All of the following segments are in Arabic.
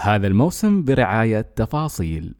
هذا الموسم برعاية تفاصيل.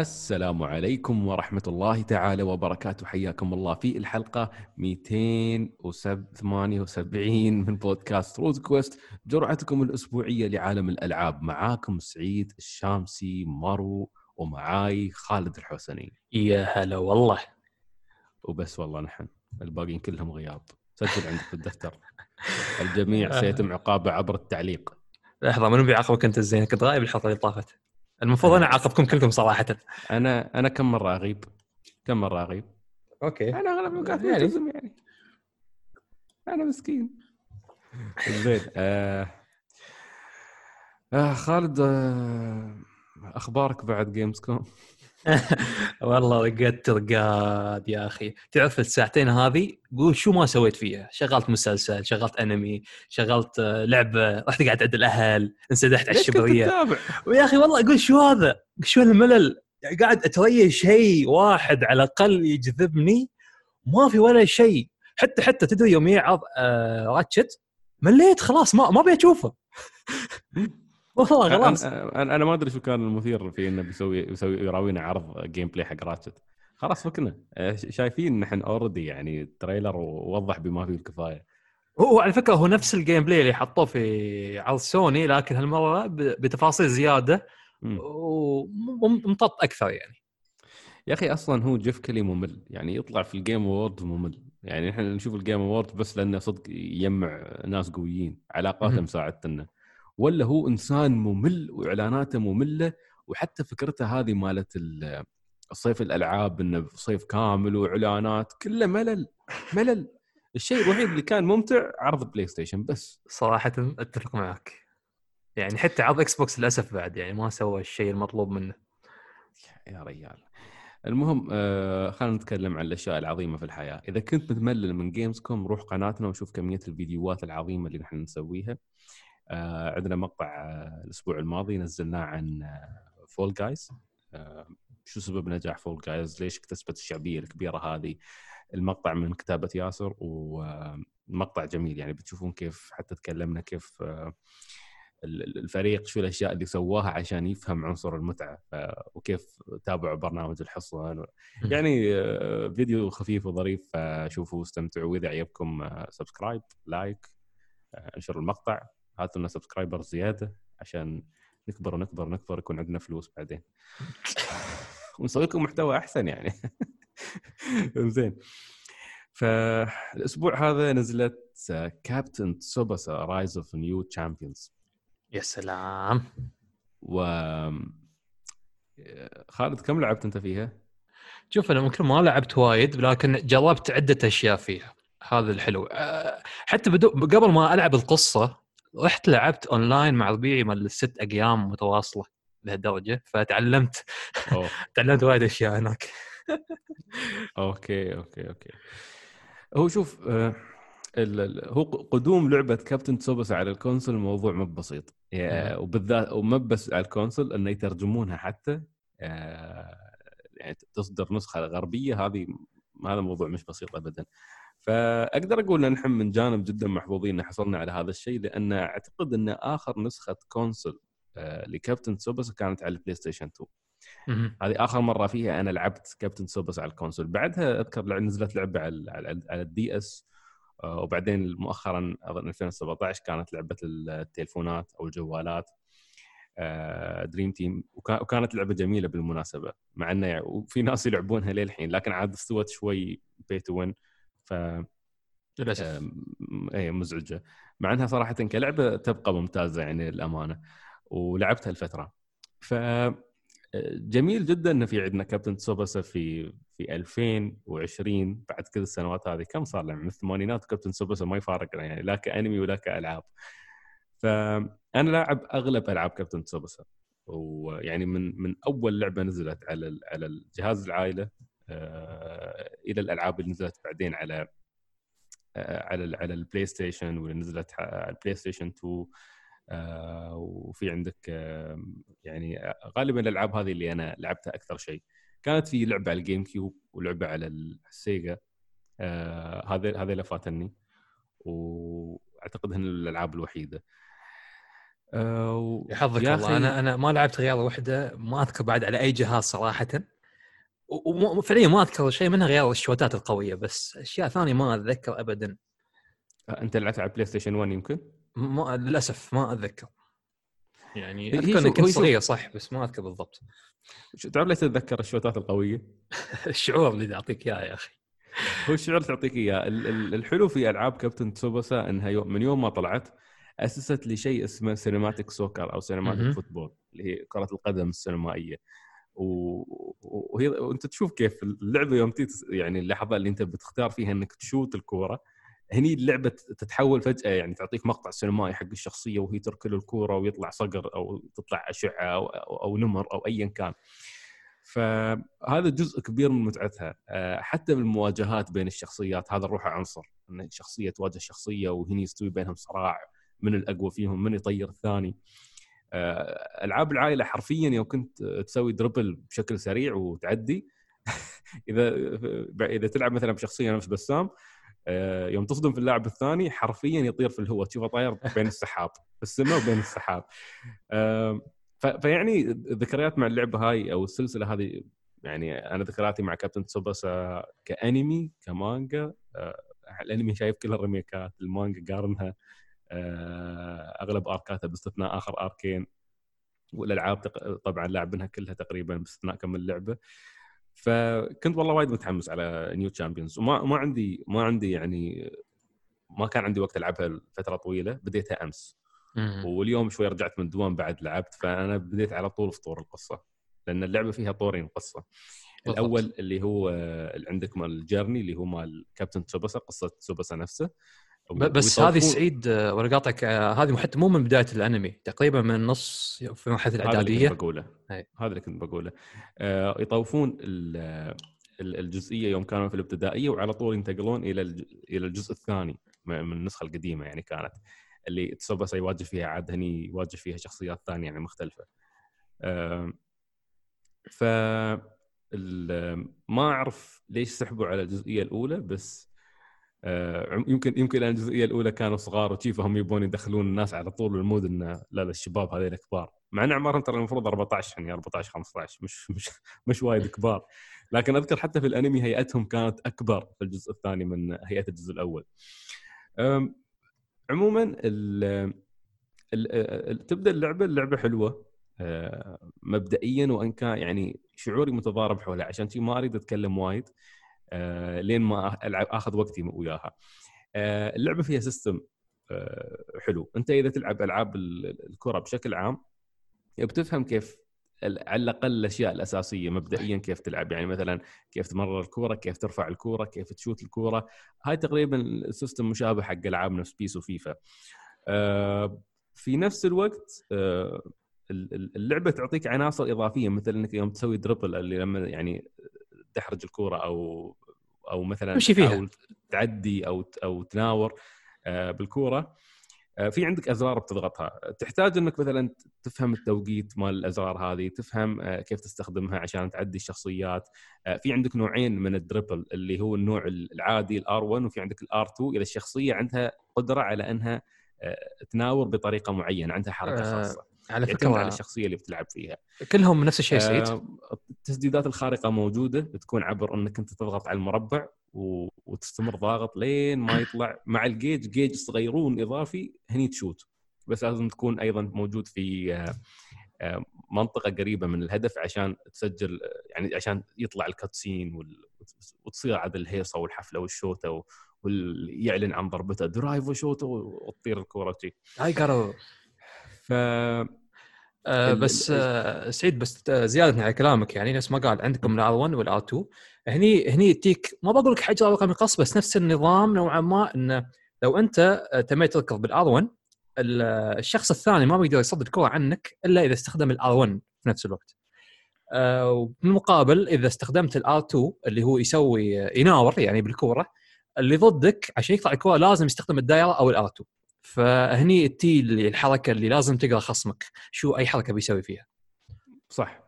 السلام عليكم ورحمة الله تعالى وبركاته. حياكم الله في الحلقة 278 من بودكاست روز كويست. جرعتكم الأسبوعية لعالم الألعاب. معاكم سعيد الشامسي مارو ومعاي خالد الحسني يا هلا والله. وبس والله نحن الباقيين كلهم غياب سجل عندك في الدفتر الجميع سيتم عقابه عبر التعليق. لحظة منو بيعاقبك أنت الزين؟ كنت غايب الحلقة اللي طافت. المفروض أنا أعاقبكم كلكم صراحة أنا أنا كم مرة أغيب؟ كم مرة أغيب؟ okay أنا أغلب الاوقات يعني. ملتزم يعني أنا مسكين زين آه... آه خالد آه... أخبارك بعد Gamescom؟ والله رقدت رقاد يا أخي. تعرف الساعتين هذه؟ قول شو ما سويت فيها. شغلت مسلسل شغلت أنمي شغلت آه، لعبة. رحت قاعد عند الأهل انسدحت على الشبرية. ويا أخي والله أقول شو هذا؟ شو الملل؟ قاعد اتريى شيء واحد على الأقل يجذبني. ما في ولا شيء. حتى حتى تدري يوم يعرض آه Ratchet مليت خلاص ما ما ابي اشوفه والله خلاص. أنا أنا ما أدري شو كان المثير في إنه بيسوي بيسوي يراوينا عرض gameplay حق Ratchet خلاص فكنا. آه، شايفين نحن already يعني ال trailer ووضح بما فيه الكفاية. هو على فكرة هو نفس ال gameplay اللي حطوه في عرض سوني لكن هالمرة بتفاصيل زيادة وممطط أكثر يعني. يا أخي أصلا هو Geoff Keighley ممل. يعني يطلع في ال Game Awards ممل. يعني إحنا نشوف ال Game Awards بس لأنه صدق يجمع ناس قويين. علاقاته مساعدتنا ولا هو إنسان ممل وإعلاناته مملة؟ وحتى فكرته هذه مالت الصيف الألعاب إنه صيف كامل وإعلانات كله ملل ملل. الشيء الوحيد اللي كان ممتع عرض بلاي ستيشن بس. صراحة أتفق معك. يعني حتى عرض إكس بوكس للأسف بعد يعني ما سوى الشيء المطلوب منه. يا ريال. المهم آه خلينا نتكلم عن الأشياء العظيمة في الحياة. إذا كنت متملل من Gamescom روح قناتنا وشوف كمية الفيديوهات العظيمة اللي نحن نسويها. عندنا مقطع آه الأسبوع الماضي نزلناه عن آه Fall Guys آه شو سبب نجاح Fall Guys ليش اكتسبت الشعبية الكبيرة هذه؟ المقطع من كتابة ياسر ومقطع جميل. يعني بتشوفون كيف حتى تكلمنا كيف آه الفريق شو الأشياء اللي سواها عشان يفهم عنصر المتعة. وكيف تابعوا برنامج الحصن يعني آه، فيديو خفيف وظريف فشوفوا واستمتعوا. وإذا عجبكم subscribe like انشروا المقطع. هاتوا لنا subscriber زيادة عشان نكبر ونكبر ونكبر يكون عندنا فلوس بعدين. ونسوي لكم محتوى أحسن يعني. زين. فالأسبوع هذا نزلت كابتن سوباسا Rise of New Champions يا سلام. و خالد كم لعبت أنت فيها؟ شوف أنا ممكن ما لعبت وايد لكن جربت عدة أشياء فيها. هذا الحلو. أه، حتى بدو قبل ما ألعب القصة رحت لعبت اونلاين مع ربيعي مال ست أيام متواصلة لهالدرجه فتعلمت. تعلمت وايد أشياء هناك. okay okay okay. هو شوف آه هو قدوم لعبة كابتن تسوباسا على ال console موضوع مو بسيط. وبالذات وما بس على ال console إنه يترجمونها حتى آه، يعني تصدر نسخة غربية هذه هذا موضوع مش بسيط ابدا. فأقدر أقول إن نحن من جانب جدا محظوظين إن حصلنا على هذا الشيء لأن أعتقد إن آخر نسخة console آه، لكابتن سوباسا كانت على البلاي ستيشن 2 هذه آخر مرة فيها أنا لعبت كابتن سوباسا على ال console. بعدها أذكر نزلت لعبة على على ال DS آه، وبعدين مؤخرا أظن 2017 كانت لعبة التليفونات أو الجوالات Dream Team وكانت لعبة جميلة بالمناسبة مع إنه يعني وفي ناس يلعبونها للحين لكن عاد استوت شوي pay to win ف للأسف. اي مزعجة. مع إنها صراحة كلعبة تبقى ممتازة يعني للأمانة ولعبتها الفترة ف جميل جدا انه في عندنا كابتن تسوباسا في في 2020 بعد كل السنوات هذه. كم صار له من الثمانينات كابتن تسوباسا ما يفارقنا يعني لا كأنمي ولا كألعاب. فانا لاعب أغلب ألعاب كابتن تسوباسا ويعني من من أول لعبة نزلت على على الجهاز العائلة. آه، إلى الألعاب اللي نزلت بعدين على آه، على على البلاي ستيشن واللي نزلت على البلاي ستيشن 2 آه، وفي عندك يعني غالبا الألعاب هذه اللي أنا لعبتها أكثر شيء. كانت في لعبة على ال GameCube ولعبة على السيجا. هذا هذا اللي فاتني. وأعتقد هن الألعاب الوحيدة. يحفظك الله أنا أنا ما لعبت غير واحدة ما أذكر بعد على أي جهاز صراحة. وفعليا ما أذكر شيء منها غير الشوتات القوية بس أشياء ثانية ما أتذكر ابدا. آه، أنت لعبت على بلاي ستيشن 1 يمكن؟ ما للأسف ما أتذكر. يعني أذكر اني كنت صغير صح بس ما أذكر بالضبط. تعرف ليش تتذكر الشوتات القوية؟ الشعور اللي تعطيك إياه يا أخي. هو الشعور اللي تعطيك إياه. الحلو في ألعاب كابتن تسوباسا إنها من يوم ما طلعت أسست لي شيء اسمه cinematic soccer أو cinematic football اللي هي كرة القدم السينمائية. وهي وانت تشوف كيف اللعبة يوم تيت يعني اللحظة اللي انت بتختار فيها انك تشوت الكورة هني اللعبة تتحول فجأة يعني تعطيك مقطع سينمائي حق الشخصية وهي تركل الكورة ويطلع صقر أو تطلع أشعة أو, أو نمر أو ايا كان. فهذا جزء كبير من متعتها. آه، حتى بالمواجهات بين الشخصيات هذا الروح عنصر. إن الشخصية تواجه شخصية وهني يستوي بينهم صراع من الأقوى فيهم من يطير الثاني. ألعاب العائلة حرفيا يوم كنت تسوي دربل بشكل سريع وتعدي. إذا إذا تلعب مثلا بشخصية نفس بسام آه، يوم تصدم في اللاعب الثاني حرفيا يطير في الهواء. تشوفه طاير بين السحاب في السماء وبين السحاب. فيعني الذكريات مع اللعبه هاي أو السلسلة هذه يعني أنا ذكرياتي مع كابتن تسوباسا كأنمي كمانجا. آه، الأنمي شايف كل الريميكات المانجا قارنها. آه، أغلب اركاتها باستثناء آخر اركين والألعاب طبعا لاعبينها كلها تقريبا باستثناء كم اللعبة. فكنت والله وايد متحمس على New Champions وما ما عندي ما عندي يعني ما كان عندي وقت ألعبها لفترة طويلة بديتها أمس. واليوم شوي رجعت من الدوام بعد لعبت فأنا بديت على طول في طور القصة لأن اللعبة فيها طورين قصة. بالضبط. الأول اللي هو اللي عندك مال ال journey اللي هو مال كابتن تسوباسا قصة تسوباسا نفسه. بس هذه سعيد آه، وأنا قاطعك آه، هذه حتى مو من بداية الأنمي تقريبا من النص في مرحلة الاعداديه هذا اللي كنت بقوله. هذا اللي كنت بقوله. آه يطوفون الجزئية يوم كانوا في الابتدائية وعلى طول ينتقلون إلى إلى الجزء الثاني من النسخة القديمة يعني كانت اللي تسوباسا يواجه فيها عاد هني يواجه فيها شخصيات ثانية يعني مختلفة. آه ف ما أعرف ليش سحبوا على الجزئية الأولى بس يمكن يمكن الجزئية الأولى كانوا صغار وشيفهم يبون يدخلون الناس على طول المود انه لا الشباب هذول كبار. مع إن أعمارهم ترى المفروض 14 يعني 14 15 مش مش مش وايد كبار. لكن أذكر حتى في الأنمي هيئتهم كانت أكبر في الجزء الثاني من هيئة الجزء الأول. عموما ال ال تبدأ اللعبة اللعبة حلوة آه، مبدئيا وإن كان يعني شعوري متضارب حولها عشان شي ما أريد أتكلم وايد. آه، لين ما العب آخذ وقتي وياها. آه، اللعبة فيها system آه، حلو. أنت إذا تلعب ألعاب الكرة بشكل عام بتفهم كيف على الأقل الأشياء الأساسية مبدئيا كيف تلعب. يعني مثلا كيف تمرر الكوره كيف ترفع الكوره كيف تشوت الكوره هاي تقريبا ال system مشابه حق العاب نفس PES وفيفا في نفس الوقت اللعبة تعطيك عناصر إضافية مثل إنك يوم تسوي dribble اللي لما يعني تحرج الكورة أو أو مثلا فيها. أو تعدي أو أو تناور آه، بالكورة. آه، في عندك أزرار بتضغطها. تحتاج إنك مثلا تفهم التوقيت مال الأزرار هذه تفهم آه، كيف تستخدمها عشان تعدي الشخصيات. في عندك نوعين من ال dribble اللي هو النوع العادي ال R 1 وفي عندك ال R 2 إذا الشخصية عندها قدرة على إنها تناور بطريقة معينة عندها حركة خاصة. على فكرة. على الشخصية اللي بتلعب فيها. كلهم نفس الشيء سعيد. آه التسديدات الخارقة موجودة بتكون عبر إنك أنت تضغط على المربع و... وتستمر ضاغط لين ما يطلع مع الجيج جيج صغيرون إضافي هني تشوت. بس لازم تكون أيضا موجود في آه آه منطقة قريبة من الهدف عشان تسجل يعني عشان يطلع ال cutscene وال... وتصير عاد الهيصة والحفلة والشوتة ويعلن عن ضربته drive و shoot وتطير الكورة هاي قالوا ف آه بس آه سعيد بس آه، زيادة على كلامك يعني نفس ما قال عندكم ال R 1 وال R 2 هني هني تيك ما بقول لك حجر ورقة مقص بس نفس النظام نوعا ما انه لو أنت تميت تركض بال R 1 ال- آه، الشخص الثاني ما بيقدر يصد الكرة عنك إلا إذا استخدم ال R 1 في نفس الوقت. آه، وبالمقابل إذا استخدمت ال R 2 اللي هو يسوي يناور يعني بالكوره اللي ضدك عشان يقطع الكوره لازم يستخدم الدائرة أو ال R 2 فهني اللي الحركة اللي لازم تقرأ خصمك. شو أي حركة بيسوي فيها. صح.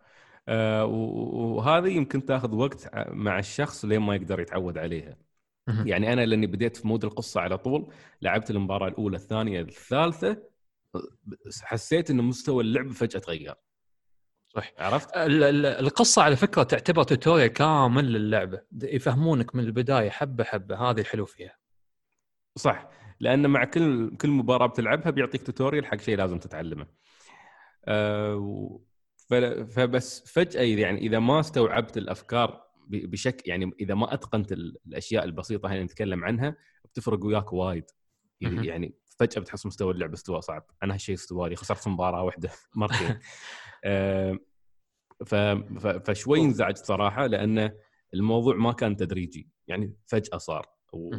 آه وهذه يمكن تاخذ وقت مع الشخص لين ما يقدر يتعود عليها. يعني أنا لأني بديت في mode القصة على طول لعبت المباراة الأولى الثانية الثالثة حسيت إن مستوى اللعب فجأة تغير. صح. عرفت؟ ال- القصة على فكرة تعتبر tutorial كامل للعبة. يفهمونك من البداية حبة حبة. هذه الحلو فيها. صح. لأن مع كل كل مباراة بتلعبها بيعطيك توتوريال حق شيء لازم تتعلمه. أه ف- فبس فجأة يعني إذا ما استوعبت الأفكار بشكل يعني إذا ما أتقنت ال- الأشياء البسيطة هاي اللي نتكلم عنها بتفرق وياك وايد. مهم. يعني فجأة بتحس مستوى اللعب استواء صعب. أنا هالشيء استوى لي خسرت مباراة واحدة مرتين. أه ف- فشوي انزعجت صراحة لأن الموضوع ما كان تدريجي. يعني فجأة صار. و...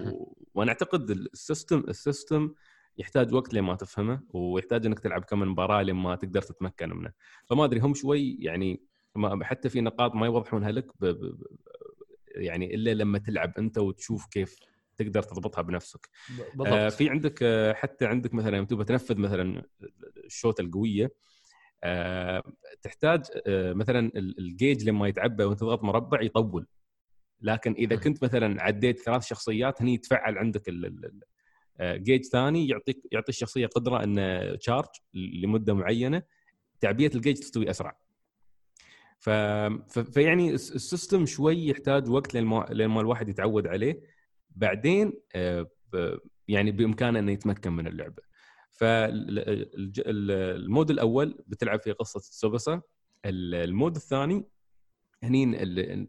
وأنا أعتقد ال system ال system يحتاج وقت لما تفهمه ويحتاج إنك تلعب كم مباراة لما تقدر تتمكن منه. فما أدري هم شوي يعني ما حتى في نقاط ما يوضحونها لك ب... ب... يعني إلا لما تلعب أنت وتشوف كيف تقدر تضبطها بنفسك. بالضبط آه في عندك آه حتى عندك مثلا تبغى تنفذ مثلا الشوته القوية آه تحتاج آه مثلا ال- الجيج لما يتعبى وأنت تضغط مربع يطول. لكن إذا. كنت مثلا عديت ثلاث شخصيات هني يتفعل عندك ال- آه، جيج ثاني يعطيك يعطي الشخصية قدرة ان charge لمدة معينة تعبئه الجيج تستوي أسرع. ف... ف... فيعني الس- ال system شوي يحتاج وقت لين ما الواحد يتعود عليه. بعدين آه، ب... يعني بإمكانه إنه يتمكن من اللعبة. فال mode الأول بتلعب فيه قصة تسوباسا ال- ال mode الثاني هني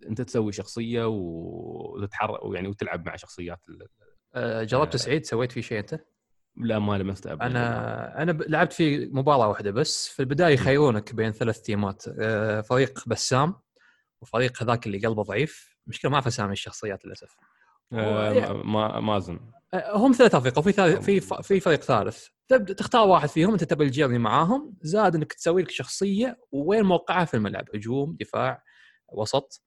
إنت تسوي شخصية وتتحرك يعني وتلعب مع شخصيات آه، جربت آه. سعيد؟ سويت فيه شيء أنت؟ لا ما لمست ابدا أنا أنا لعبت في مباراة واحدة بس. في البداية يخيرونك بين ثلاث تيمات. آه، فريق بسام وفريق هذاك اللي قلبه ضعيف. مشكلة ما اعرف اسامي الشخصيات للأسف. ما- ما مازن آه، هم ثلاث افرقه وفي ثالث في في فريق ثالث. تبدا تختار واحد فيهم أنت تبي الجيرني معاهم. زاد إنك تسوي لك شخصية وين موقعها في الملعب؟ هجوم دفاع وسط.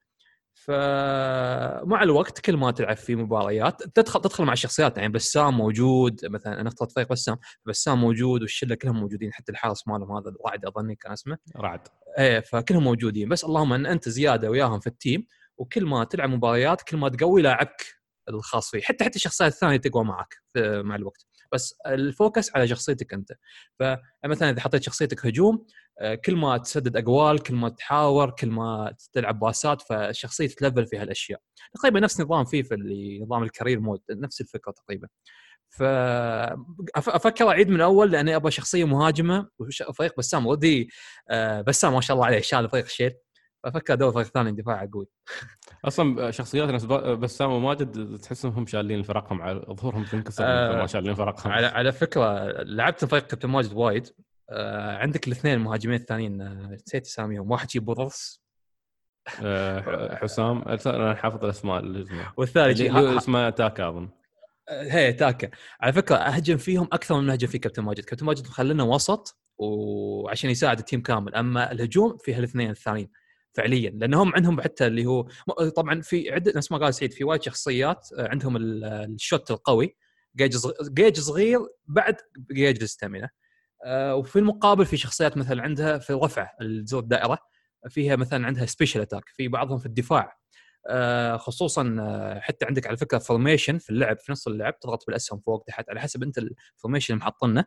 فمع الوقت كل ما تلعب في مباريات تدخل تدخل مع الشخصيات يعني بسام موجود مثلا أنا اخترت فريق بسام بسام موجود والشلة كلهم موجودين حتى الحارس مالهم هذا الرعد أظني كان اسمه. رعد. إيه فكلهم موجودين. بس اللهم إن أنت زيادة وياهم في التيم وكل ما تلعب مباريات كل ما تقوي لاعبك الخاص فيه حتى حتى الشخصيات الثانية تقوى معك مع الوقت. بس ال focus على شخصيتك أنت. فمثلا إذا حطيت شخصيتك هجوم آه، كل ما تسدد أجوال كل ما تحاور كل ما تلعب باسات فالشخصيه تتلفل في هالأشياء. تقريبا نفس نظام فيفا اللي نظام ال career mode نفس الفكرة تقريبا. ف أف- أفكر أعيد من الأول لأني أبغى شخصية مهاجمة وفريق بسام ودي آه، بسام ما شاء الله عليه شال الفريق شيل. فافكر ادور فريق ثاني دفاع قوي. أصلا شخصيات نفس بسام وماجد تحسهم هم شالين فرقهم على ظهورهم تنكسر آه، ما شالين فرقهم. على على فكرة لعبت فريق كابتن ماجد وايد. آه، عندك الاثنين المهاجمين الثانيين آه، نسيت اساميهم. واحد شي بوضرس آه، حسام أنا حافظ الأسماء اللي اسمه. تاكا أظن. هي تاكا. على فكرة أهجم فيهم أكثر من اهجم في كابتن ماجد. كابتن ماجد مخلينا وسط وعشان يساعد ال team كامل. أما الهجوم فيها الاثنين الثانيين. فعليا لأنهم عندهم حتى اللي هو طبعا في عده نفس ما قال سعيد في وايد شخصيات آه، عندهم ال- ال shoot القوي gauge صغ- gauge صغير بعد gauge ال stamina آه، وفي المقابل في شخصيات مثلا عندها في الرفع الزر الدائره فيها مثلا عندها special attack في بعضهم في الدفاع آه، خصوصا حتى عندك على فكرة formation في اللعب في نص اللعب تضغط بالأسهم فوق تحت على حسب أنت الفورميشن اللي محطنه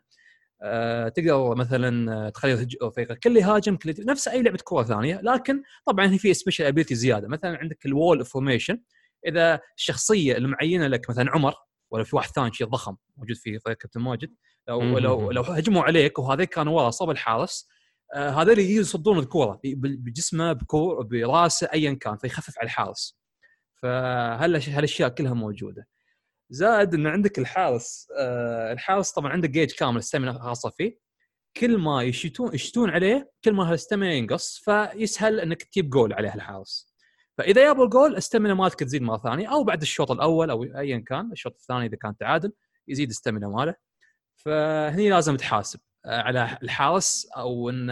آه، تقدر مثلا آه، تخلي فريقك كل يهاجم كل نفس أي لعبة كرة ثانية. لكن طبعا هي في special ability زيادة. مثلا عندك ال wall formation إذا الشخصية المعينة لك مثلا عمر ولا في واحد ثاني شيء ضخم موجود في فريق كابتن ماجد لو مم. لو لو هجموا عليك وهذيك كانوا ورا صوب الحارس آه، هذول يصدون الكوره بجسمه بكور براسه ايا كان فيخفف على الحارس. فهالاشياء كلها موجودة. زائد ان عندك الحارس آه الحارس طبعا عنده gauge كامل stamina خاصة فيه. كل ما يشتون يشتون عليه كل ما ال stamina ينقص فيسهل إنك تجيب جول عليه الحارس. فإذا جابوا ال goal stamina مالتك تزيد مرة ثانية أو بعد الشوط الأول أو ايا كان الشوط الثاني إذا كان تعادل يزيد stamina ماله. فهني لازم تحاسب آه، على الحارس أو ان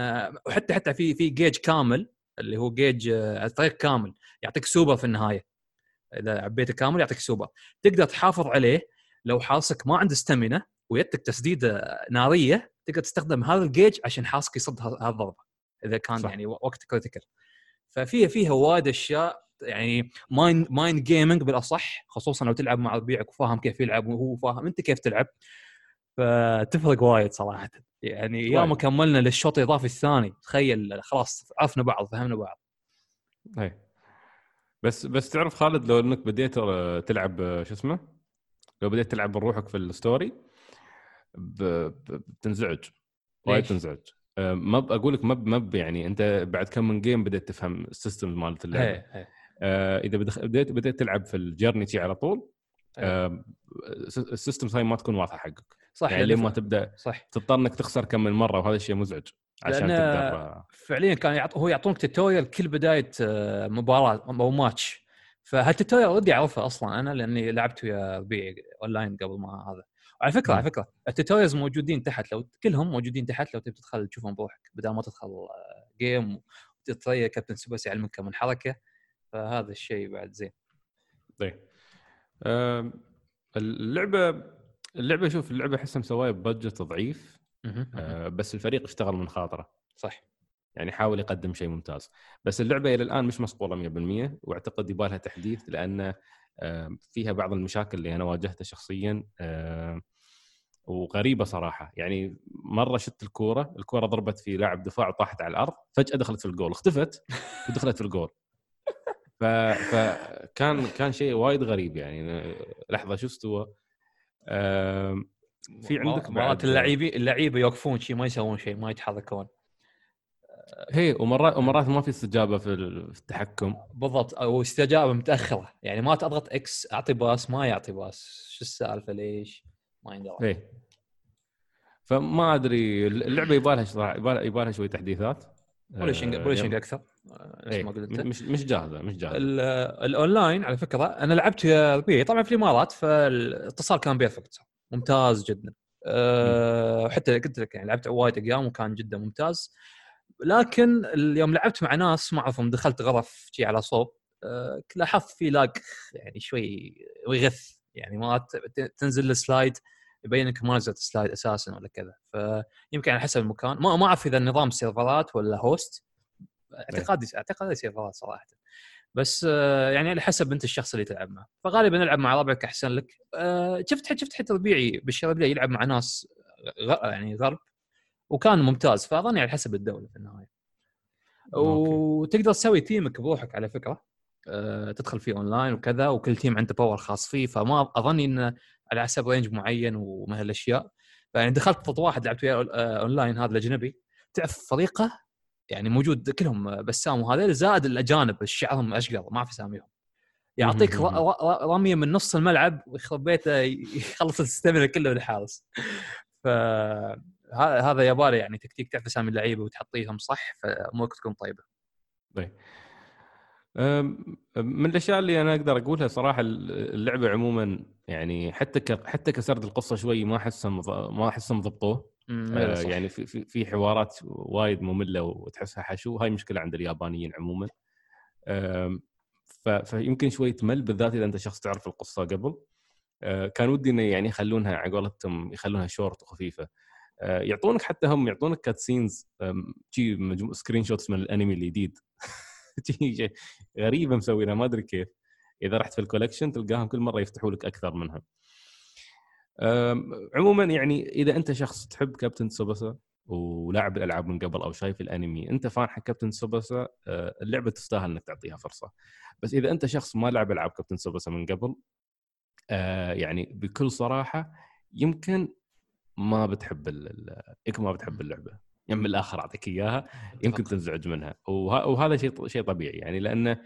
وحتى حتى في في جيج كامل اللي هو جيج آه، طريق كامل يعطيك سوبر في النهاية. إذا عبيته كامل يعطيك سوبر. تقدر تحافظ عليه لو حارسك ما عنده stamina ويدك تسديده نارية تقدر تستخدم هذا الجيج عشان حارسك يصد هذه الضربه إذا كان صح. يعني وقت critical ففيها فيها وايد أشياء يعني mind mind gaming بالأصح خصوصا لو تلعب مع ربيعك وفاهم كيف يلعب وهو فاهم أنت كيف تلعب فتفرق وايد صراحة. يعني يا ما كملنا للشوط الإضافي الثاني تخيل خلاص عرفنا بعض فهمنا بعض. اي بس بس تعرف خالد لو انك بديت تلعب شو اسمه؟ لو بديت تلعب بروحك في ال story بتنزعج وايد تنزعج. أه، ما أقول لك ما ما يعني أنت بعد كم من game بديت تفهم ال system مالت اللعبة. هي هي. آه إذا بديت بديت تلعب في ال journey على طول آه ال system هاي ما تكون واضحة حقك. صح يعني لين ما تبدأ صح. تضطر إنك تخسر كم من مرة وهذا الشيء مزعج. عشان تقدر فعليا كان يعط... هو يعطونك tutorial كل بداية آه، مباراة أو match فهال tutorial ودي أعرفه أصلا أنا لأني لعبت ويا ربيعي اونلاين قبل ما هذا. على فكرة. على فكرة ال tutorials موجودين تحت لو كلهم موجودين تحت لو تبي تدخل تشوفهم بروحك بدل ما تدخل game آه، وتتريا كابتن سوباسا يعلمك كم من حركة. فهذا الشيء بعد زين. طيب. اللعبة اللعبة شوف اللعبة احسها مسوايه ب budget ضعيف. آه بس الفريق اشتغل من خاطره. صح. يعني حاول يقدم شيء ممتاز. بس اللعبة إلى الآن مش مصقولة 100% وأعتقد يبالها لها تحديث لأن آه فيها بعض المشاكل اللي أنا واجهتها شخصيا آه وغريبة صراحة. يعني مرة شت الكورة الكورة ضربت في لاعب دفاع وطاحت على الأرض فجأة دخلت في الجول اختفت ودخلت في الجول. ف... فكان كان شيء وايد غريب يعني. لحظة شو استوى في عندك مرات اللعيبه اللعيبة يوقفون شيء ما يسوون شيء ما يتحركون. هي ومرات ومرات ما في استجابة في التحكم. بالضبط. أو استجابة متأخرة. يعني ما تضغط X أعطي pass ما يعطي pass شو السالفة؟ ليش؟ ما يندرى. فما أدري اللعبة يبالها يبالها يبالها شوي تحديثات. polishing polishing أكثر. نفس ما قلت مش مش جاهزة مش جاهزة. الاونلاين على فكرة أنا لعبت بي طبعا في الامارات فالاتصال كان perfect ممتاز جدا. أه حتى قلت لك يعني لعبت وايد أيام وكان جدا ممتاز. لكن اليوم لعبت مع ناس ما اعرفهم دخلت غرف جي على صوب أه لاحظت في lag يعني شوي ويغث. يعني ما تنزل ال slide يبين انك ما نزلت slide أساسا ولا كذا. فيمكن على حسب المكان. ما ما أعرف إذا النظام سيرفرات ولا host أعتقادي أعتقادي سيرفرات صراحة. بس آه، يعني على حسب انت الشخص اللي تلعب معه. فغالبا ألعب مع ربعك أحسن لك. آه، شفت شفت حتى ربيعي بالشباب يلعب مع ناس يعني غرب؟ وكان ممتاز. فاظني على حسب الدولة في النهاية. وتقدر تسوي team ك بروحك على فكرة. آه، تدخل فيه أونلاين وكذا وكل team عنده power خاص فيه. فما أظني إنه على حسب range معين وما هالاشياء فيعني دخلت ضد واحد لعبت وياه أونلاين هذا الأجنبي. تعرف فريقه؟ يعني موجود كلهم بسام وهذول زائد الأجانب شعرهم اشقر ما اعرف اساميهم يعطيك رمية من نص الملعب ويخرب بيته يخلص الاستمرة كله بالحارس ف هذا يبالي يعني تكتيك تعرف أسامي اللعيبة وتحطيهم صح فامورك تكون طيبة. طيب. من الأشياء اللي أنا أقدر أقولها صراحة اللعبة عموما يعني حتى حتى كسرد القصة شوي ما أحسهم ما أحسهم ضبطوه آه يعني في في في حوارات وايد مملة وتحسها حشو هاي مشكلة عند اليابانيين عموما. فيمكن شوي تمل بالذات إذا أنت شخص تعرف القصة قبل. آه كان ودي إنه يعني يخلونها على قولتهم يخلونها شورت وخفيفة. آه يعطونك حتى هم يعطونك cutscenes screenshots من الأنمي الجديد. غريبة مسوينها ما أدري كيف. إذا رحت في ال collection تلقاهم كل مرة يفتحوا لك أكثر منها. عموما يعني إذا أنت شخص تحب كابتن سوباسا ولاعب الالعاب من قبل أو شايف الأنمي أنت fan حق كابتن سوباسا أه، اللعبة تستاهل إنك تعطيها فرصة. بس إذا أنت شخص ما لعب ألعاب كابتن سوباسا من قبل أه، يعني بكل صراحة يمكن ما بتحب يمكن ما بتحب اللعبة. يعني من الآخر أعطيك إياها يمكن تنزعج منها. وهذا شيء شيء طبيعي يعني لأنه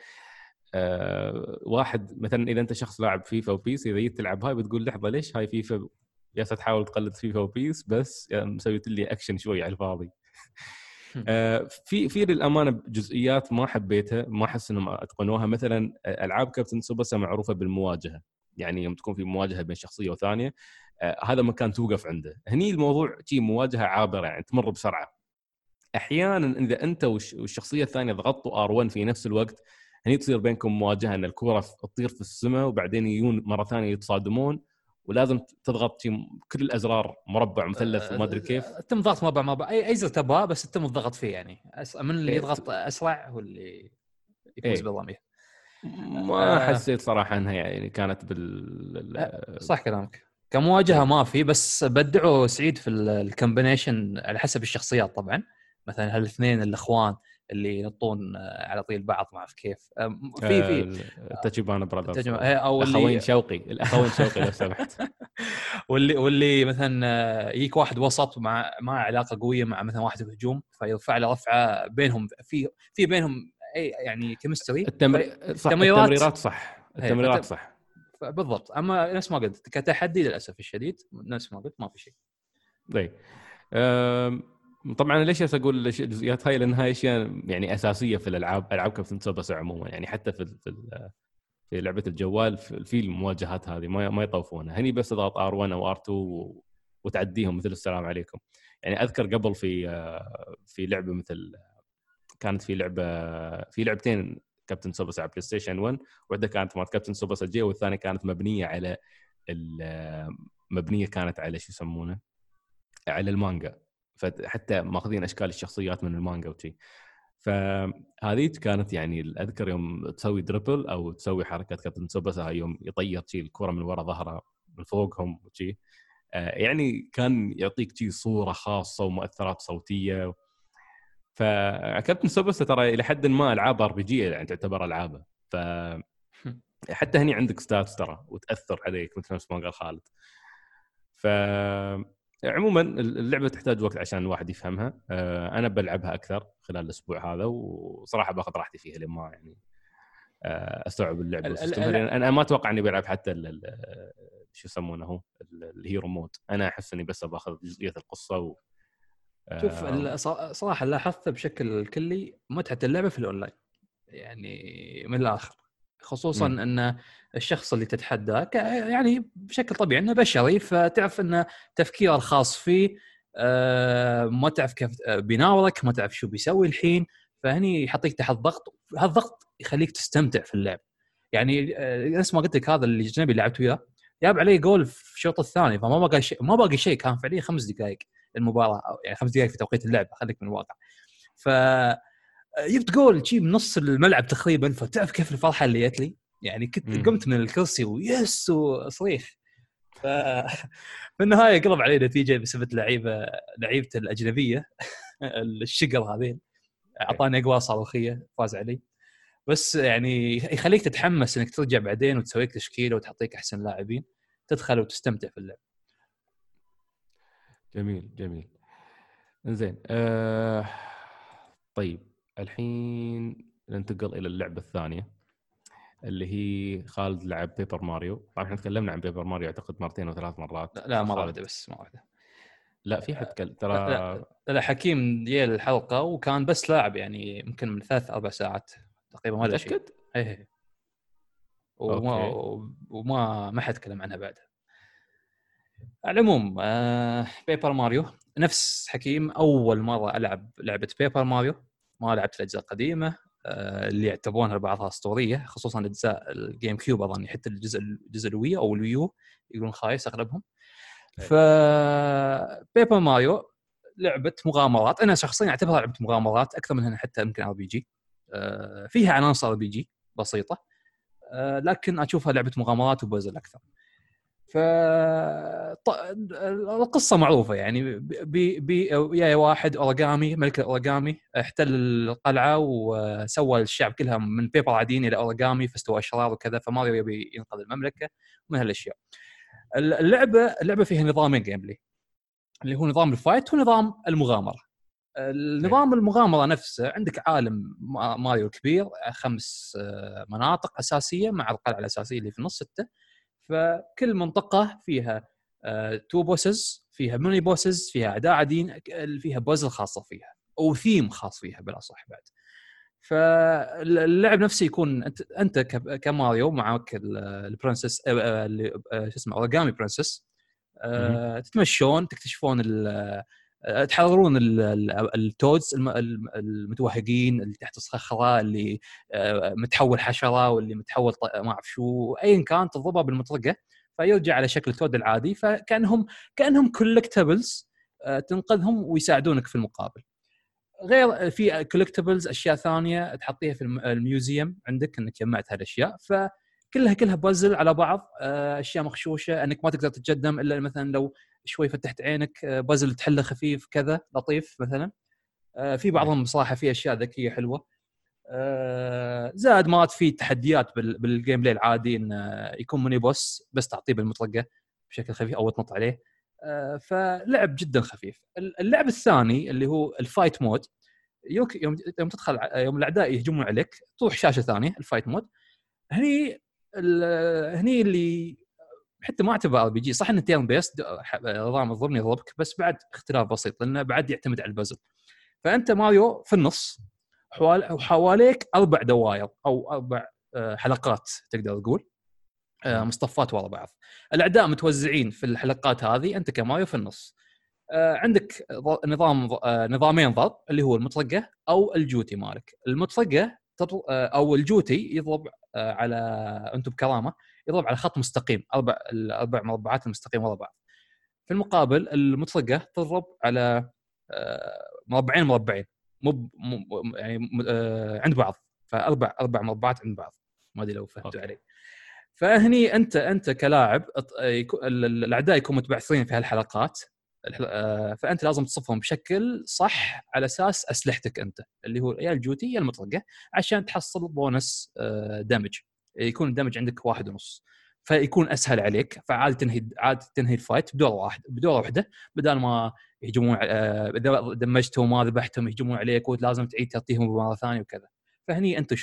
آه واحد مثلا إذا أنت شخص لاعب FIFA و PES إذا جيت تلعب هاي بتقول لحظة ليش هاي فيفا يا تحاول تقلد FIFA و PES بس مسويت لي اكشن شوي على الفاضي. آه في في للأمانة جزئيات ما حبيتها ما أحس إنهم أتقنوها. مثلا ألعاب كابتن سوباسا معروفة بالمواجهة. يعني يوم تكون في مواجهة بين شخصية وثانية آه هذا مكان توقف عنده. هني الموضوع شيء مواجهة عابرة يعني تمر بسرعة. أحيانا إذا أنت والشخصية الثانية ضغطوا R1 في نفس الوقت هني تصير بينكم مواجهة إن الكورة تطير في السماء وبعدين يجون مرة ثانية يتصادمون ولازم تضغط كل الأزرار مربع مثلث وما أدري كيف. تم ضغط مربع مربع. اي أي زر تبغاه بس تم الضغط فيه يعني. من اللي إيه، يضغط أسرع هو اللي يفوز إيه. بالضمير ما آه. حسيت صراحة إنها يعني كانت بال آه، صح كلامك. كمواجهة إيه. ما في بس بدعوا سعيد في الكومبينيشن على حسب الشخصيات طبعا. مثلا هالاثنين الأخوان. اللي ينطون آه، على طيل بعض ما أعرف كيف. في في. Tachibana Brothers. أو الأخوين شوقي الأخوين شوقي لو سمحت. واللي واللي مثلا يجيك واحد وسط مع مع علاقة قوية مع مثلا واحد الهجوم فيرفع له رفعة بينهم في في بينهم اي يعني chemistry. التمر... صح التمريرات, التمريرات؟ صح التمريرات صح. بالضبط. أما نفس ما قلت كتحدي للأسف الشديد نفس ما قلت ما في شيء. طيب. طبعا ليش أقول الجزئيات هاي؟ لأن هاي أشياء يعني أساسية في الألعاب ألعاب Captain Tsubasa عموما. يعني حتى في في, لعبة الجوال في المواجهات هذه ما ما يطوفونها هني بس تضغط R1 أو R2 وتعديهم مثل السلام عليكم. يعني أذكر قبل في في لعبة مثل كانت في لعبة في لعبتين Captain Tsubasa على PlayStation 1 واحدة كانت مالت Captain Tsubasa J والثانية كانت مبنية على مبنية كانت على شو يسمونه؟ على المانجا. فحتى ماخذين أشكال الشخصيات من المانجا وشي. فهذه كانت يعني أذكر يوم تسوي dribble أو تسوي حركة Captain Tsubasa هاي يوم يطير شي الكرة من ورا ظهره من فوقهم وشي. آه، يعني كان يعطيك شي صورة خاصة ومؤثرات صوتية. ف Captain Tsubasa ترى إلى حد ما ألعاب RPG يعني تعتبر ألعابه. ف حتى هني عندك stats ترى وتأثر عليك مثل ما قال خالد. ف عموما اللعبة تحتاج وقت عشان الواحد يفهمها. آه، أنا بلعبها أكثر خلال الأسبوع هذا وصراحة باخذ راحتي فيها لما يعني آه، أستوعب اللعبة أنا ما أتوقع إني بلعب حتى شو يسمونه هو؟ ال hero mode. أنا أحس إني بس باخذ جزئية القصة و شوف صراحة لاحظت بشكل كلي متعة اللعبة في الأونلاين يعني من الآخر. خصوصا م. إن الشخص اللي تتحداه يعني بشكل طبيعي إنه بشري فتعرف إنه تفكيره الخاص فيه آه، ما تعرف كيف بيناورك ما تعرف شو بيسوي الحين فهني يحطيك تحت ضغط هالضغط يخليك تستمتع في اللعب. يعني آه، نفس ما قلت لك هذا اللي اللي لعبت وياه جاب علي جول في الشوط الثاني فما باقي شيء ما باقي شيء كان فعليا خمس دقائق المباراة يعني خمس دقائق في توقيت اللعبه خليك من الواقع. ف جبت جول شي بنص الملعب تقريبا فتعرف كيف الفرحة اللي جت لي؟ يعني كنت قمت من الكرسي ويس وصريخ ف في النهاية قلب علي نتيجة بسبب لعيبه لعيبه الأجنبية الشقر هذين. أعطاني أقوى صاروخية فاز علي. بس يعني يخليك تتحمس إنك ترجع بعدين وتسوي لك تشكيلة وتعطيك أحسن لاعبين تدخل وتستمتع في اللعب. جميل جميل. زين آه طيب الحين ننتقل إلى اللعبة الثانية. اللي هي خالد لعب Paper Mario طبعا إحنا تكلمنا عن Paper Mario أعتقد مرتين أو ثلاث مرات. لا مره واحدة بس مره واحدة. لا في حد ترى لا, لا حكيم جي الحلقة وكان بس لاعب يعني يمكن من ثلاث أربع ساعات تقريبا ما متأكد؟ إيه, إيه. وما وما ما حد تكلم عنها بعدها على العموم آه Paper Mario نفس حكيم أول مرة ألعب لعبة Paper Mario ما لعبت الأجزاء القديمة. اللي يعتبرونها بعضها أسطورية خصوصا أجزاء ال GameCube أظن حتى الجزء الجزء ال Wii أو ال Wii U يقولون خايس أغلبهم. ف Paper Mario لعبة مغامرات. أنا شخصيا أعتبرها لعبة مغامرات أكثر من حتى يمكن RPG فيها عناصر RPG بسيطة آه لكن أشوفها لعبة مغامرات وبزل أكثر. ف القصة معروفة يعني بي بي يا واحد اوريجامي ملك الاوريجامي احتل القلعة وسوى الشعب كلها من paper عاديين إلى اوريجامي فاستوى أشرار وكذا فماريو يبي ينقذ المملكة من هالأشياء. اللعبة اللعبة فيها نظامين gameplay اللي هو نظام ال fight ونظام المغامرة. النظام المغامرة نفسه عندك عالم ما- ماريو كبير خمس مناطق أساسية مع القلعة الأساسية اللي في النص سته فكل منطقة فيها two bosses فيها mini bosses فيها أعداء عاديين فيها بازل خاصه فيها أو ثيم خاص فيها بالأصح بعد. فاللعب نفسه يكون أنت أنت كماريو معك ال- ال princess آه، آه، اللي آه، شو اسمه origami princess آه، تتمشون تكتشفون آه، تحررون ال- ال- ال Toads الم- الم- المتوهقين اللي تحت الصخره اللي آه، متحول حشرة واللي متحول ما أعرف شو ايا كان تضربه بالمطرقة فيرجع على شكل Toad العادي. فكأنهم كأنهم collectibles تنقذهم ويساعدونك في المقابل. غير في collectibles أشياء ثانية تحطها في الم- ال museum عندك إنك جمعت هالأشياء. فكلها كلها بازل على بعض آه، أشياء مخشوشة إنك ما تقدر تتقدم إلا مثلا لو شوي فتحت عينك آه، بازل تحله خفيف كذا لطيف مثلا. آه، في بعضهم بصراحة في أشياء ذكية حلوة. زائد مرات في تحديات بال- بال gameplay العادي انه يكون mini boss بس تعطيه بالمطرقه بشكل خفيف أو تنط عليه. فلعب جدا خفيف. اللعب الثاني اللي هو ال fight mode يوم يوم تدخل يوم الأعداء يهجمون عليك تروح شاشة ثانية ال fight mode هني هني اللي حتى ما اعتبر RPG. صح إنه turn-based نظام اضربني يضربك بس بعد اختلاف بسيط لأنه بعد يعتمد على البازل فأنت ماريو في النص حوال وحواليك أربع دوائر أو أربع آه، حلقات تقدر تقول. آه، مصطفات ورا بعض. الأعداء متوزعين في الحلقات هذه أنت كماريو في النص. آه، عندك نظام نظامين ضرب اللي هو المطرقة أو الجوتي مالك. المطرقة أو الجوتي يضرب على أنتم بكرامه يضرب على خط مستقيم أربع الاربع مربعات المستقيم ورا بعض. في المقابل المطرقه تضرب على آه، مربعين مربعين مو يعني آه، عند بعض. فأربع أربع مربعات عند بعض. ما أدري لو فهمتوا. علي. فهني أنت أنت كلاعب الأعداء يكونوا متبعثرين في هالحلقات. الحل- آه، فأنت لازم تصفهم بشكل صح على أساس أسلحتك أنت اللي هو يا الجوتي يا المطرقة عشان تحصل بونس آه، damage يكون ال damage عندك واحد ونص. فيكون أسهل عليك فعادي تنهي عادي تنهي ال fight بدورة واحد بدورة واحدة. بدل ما يهجمون آه، إذا دمجتهم وما ذبحتهم يهجمون عليك ولازم تعيد ترتبهم مرة ثانية وكذا. فهني انت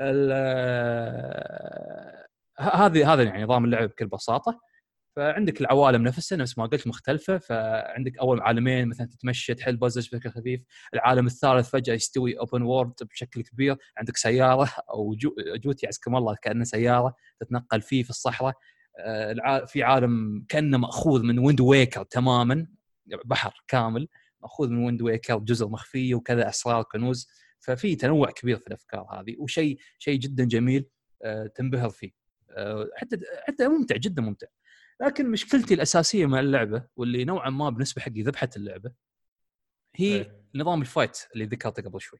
آه، ه- هذه هذا يعني نظام اللعب بكل بساطة. فعندك العوالم نفسها نفس ما قلت مختلفة فعندك أول عالمين مثلا تتمشى تحل puzzles بشكل خفيف العالم الثالث فجأة يستوي open world بشكل كبير عندك سيارة أو جو جوتي يعزكم الله كأنه سيارة تتنقل فيه في الصحراء. آه، في عالم كأنه مأخوذ من Wind Waker تماما بحر كامل مأخوذ من Wind Waker جزر مخفيه وكذا أسرار كنوز. ففي تنوع كبير في الأفكار هذه وشيء شيء جدا جميل آه، تنبهر فيه. آه، حتى حتى ممتع جدا ممتع. لكن مشكلتي الأساسية مع اللعبة واللي نوعا ما بالنسبة حقي ذبحت اللعبة هي إيه. نظام الفايت اللي ذكرته قبل شوي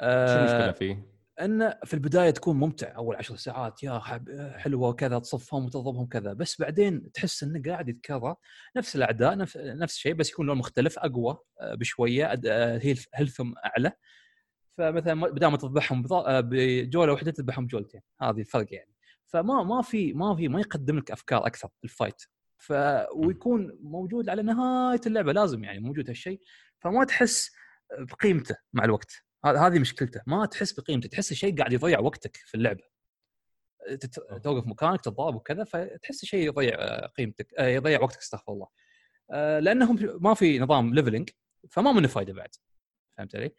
شو المشكلة آه، فيه؟ ان في البداية تكون ممتع أول عشر ساعات يا حب حلوة وكذا تصفهم وتضربهم كذا بس بعدين تحس إنه قاعد يتكرر نفس الأعداء نفس نفس الشيء بس يكون لون مختلف أقوى آه، بشوية أد- آه، هيلثهم أعلى فمثلا بدال ما تذبحهم بجولة واحدة تذبحهم جولتين هذه الفرق يعني فما ما في ما في ما يقدم لك أفكار أكثر الفايت ف ويكون موجود على نهاية اللعبة لازم يعني موجود هالشيء. فما تحس بقيمته مع الوقت. هذه مشكلته. ما تحس بقيمته تحس شيء قاعد يضيع وقتك في اللعبة. توقف مكانك تتضارب وكذا فتحس شيء يضيع قيمتك آه، يضيع وقتك استغفر الله. آه، لأنهم ما في نظام leveling فما منه فايدة بعد. فهمت علي؟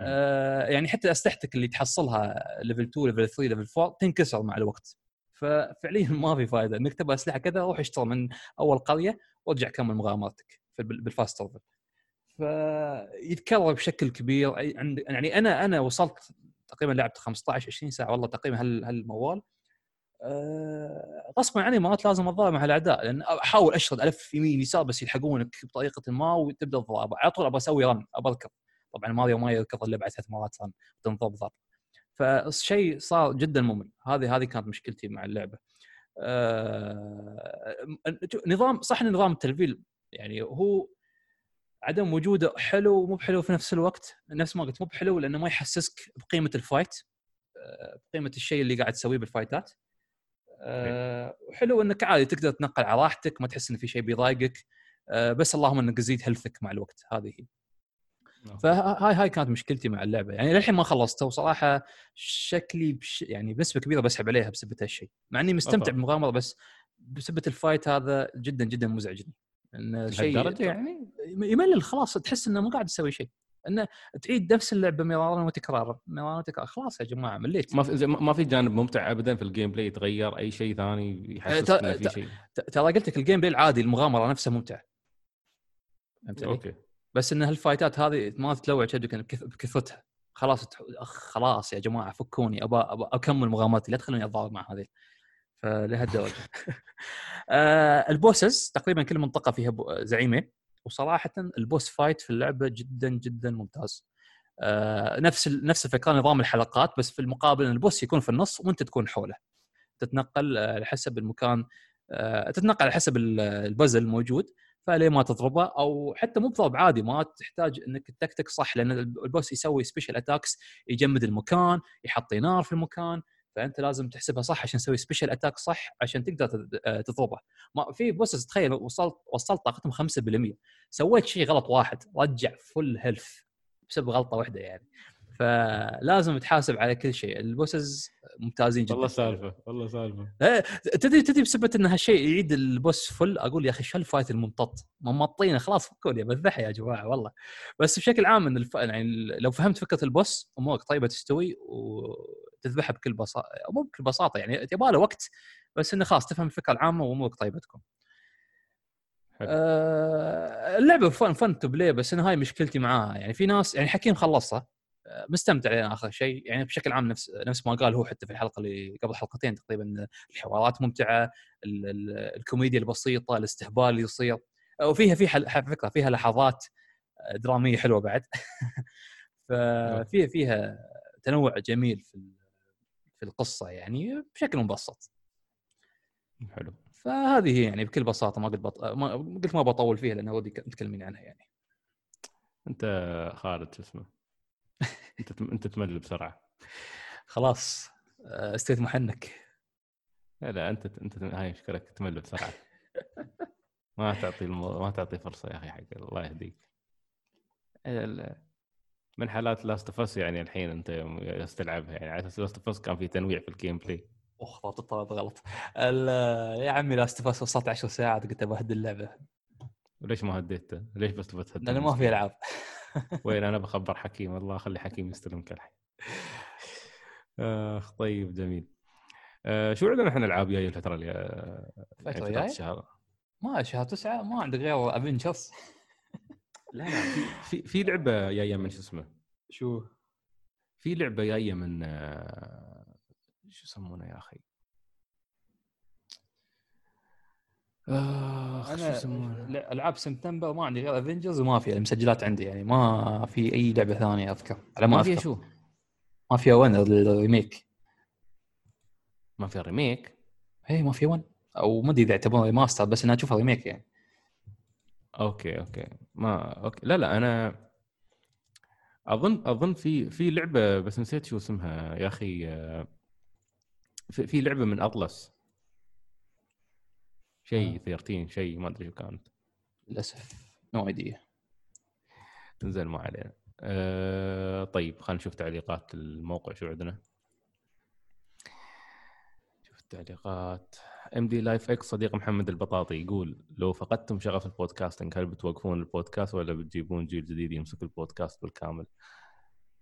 آه، يعني حتى أسلحتك اللي تحصلها level 2 level 3 level 4 تنكسر مع الوقت. ففعليا ما في فائده إنك تبغى أسلحة كذا روح اشتري من أول قرية وارجع كمل مغامرتك بال fast travel فيتكرر بشكل كبير. يعني أنا أنا وصلت تقريبا لعبت 15 20 ساعة والله تقريبا هال هالموال. أه غصبا عني مرات لازم أتضارب مع الأعداء لأن أحاول أشرد ألف يمين يسار بس يلحقونك بطريقة ما وتبدأ الضربه على طول أبغى أسوي run ابى أركض. طبعا ماريو ما يركض إلا بعد ثلاث مرات run تنضرب ضرب. فالشيء صار جدا ممل. هذه هذه كانت مشكلتي مع اللعبة. آه نظام صح إن نظام التلفيل يعني هو عدم وجوده حلو ومو بحلو في نفس الوقت نفس ما قلت مو بحلو لأنه ما يحسسك بقيمة ال fight آه، بقيمة الشيء اللي قاعد تسويه بالفايتات. آه، وحلو إنك عادي تقدر تنقل على راحتك ما تحس إن في شيء بيضايقك. آه، بس اللهم إنك تزيد health ك مع الوقت. هذه هي. فهاي هاي كانت مشكلتي مع اللعبة. يعني للحين ما خلصتها وصراحة شكلي بش يعني بنسبه كبيرة بسحب عليها بسبب هالشيء مع إني مستمتع okay. بالمغامرة بس بسبب ال fight هذا جدا جدا مزعجني إن شيء لهالدرجة يعني؟ يملل خلاص تحس إنه ما قاعد تسوي شيء. انه تعيد نفس اللعبة مرارا وتكرارا مرارا وتكرارا خلاص يا جماعة مليت. ما في ما في جانب ممتع ابدا في ال gameplay يتغير؟ أي شيء ثاني يحسسك إنه في شيء؟ ترى قلت لك ال game play العادي المغامرة نفسها ممتعة. فهمت؟ okay. بس إن هالفايتات هذه ما تلوع كبدك بكث- بكثرتها خلاص تح- خلاص يا جماعة فكوني ابى أكمل مغامرتي لا تخلوني أتضارب مع هذه. فلهالدرجه آه ال bosses تقريبا كل منطقة فيها زعيمة. وصراحه ال boss fight في اللعبة جدا جدا ممتاز. آه نفس ال- نفس الفكرة نظام الحلقات بس في المقابل ال boss يكون في النص وأنت تكون حوله. تتنقل آه، على حسب المكان تتنقل على حسب ال- البزل الموجود. فليه ما تضربه؟ أو حتى مو بضرب عادي ما تحتاج إنك تكتك صح لأن ال boss يسوي special attacks يجمد المكان يحط نار في المكان فأنت لازم تحسبها صح عشان تسوي special attack صح عشان تقدر آه، تضربه. ما في bosses تخيل وصلت وصلت طاقتهم 5% سويت شيء غلط واحد رجع full health بسبب غلطة واحدة يعني. فلازم تحاسب على كل شيء. ال bosses ممتازين جدا. والله سالفة والله سالفة. إيه، تدري تدري بسبب إن هالشيء يعيد ال boss full؟ أقول يا أخي شو ال fight الممطط ممطينه خلاص فكوني بذبحها يا جماعة والله. بس بشكل عام إن الف... يعني لو فهمت فكرة ال boss أمورك طيبة تستوي وتذبحها بكل بساطه مو بكل بساطة يعني يبغى له وقت بس إنه خلاص تفهم الفكرة العامة وأمورك طيبة تكون. آه اللعبة fun fun to play بس أنا هاي مشكلتي معاها. يعني في ناس يعني حكيم خلصها. مستمتع لين آخر شيء. يعني بشكل عام نفس نفس ما قال هو حتى في الحلقة اللي قبل حلقتين تقريبا الحوارات ممتعة ال- ال- الكوميديا البسيطة الاستهبال اللي يصير. وفيها في فكرة فيها لحظات آه، درامية حلوة بعد. ففيها فيها تنوع جميل في في القصة يعني بشكل مبسط. حلو. فهذه هي يعني بكل بساطة ما قلت بط... ما قلت ما بطول فيها لأن ودي متكلمين عنها يعني. أنت خالد شو اسمه؟ انت انت تمل بسرعة. خلاص آه، استويت محنك. لا لا أنت أنت هاي مشكلتك تمل بسرعة. ما تعطي المو... ما تعطي فرصة يا أخي حق الله يهديك. من حالات Last of Us يعني الحين أنت يوم تلعبها يعني على أساس Last of Us كان في تنويع في ال gameplay اخ غلط. ال- يا عمي Last of Us وصلت 10 ساعات قلت ابهد اللعبة. وليش ما هديته؟ ليش بس تبغى تهدي لأنه ما في ألعاب. وين أنا بخبر حكيم؟ والله خلي حكيم يستلمك الحين آخ طيب جميل. آه شو عندنا إحنا العاب جاية الفترة اللي جاية؟ الشهر ما شهر. تسعة؟ ما عندك غير Avengers لا لا في في, في لعبة جاية من شو اسمه؟ شو؟ في لعبة جاية من آه، شو يسمونه يا أخي؟ آخ شو يسمونه؟ ألعاب سبتمبر ما عندي غير افنجرز وما في المسجلات عندي يعني ما في أي لعبة ثانية أذكر. على ما ما فيها شو؟ ما فيها ون الريميك. ما فيها ريميك؟ اي ما في ون أو ما أدري إذا يعتبرون remaster بس أنا اشوفها remake يعني. okay okay. ما okay. لا لا أنا أظن أظن في في لعبة بس نسيت شو اسمها يا أخي آه، في, في لعبة من Atlus شيء 13 شيء ما أدري شو كانت. للأسف. no idea تنزل ما علينا. أه طيب خلينا نشوف تعليقات الموقع شو عندنا. شوف التعليقات. MD Life X صديق محمد البطاطي يقول لو فقدتم شغف ال podcasting هل بتوقفون البودكاست ولا بتجيبون جيل جديد يمسك البودكاست بالكامل؟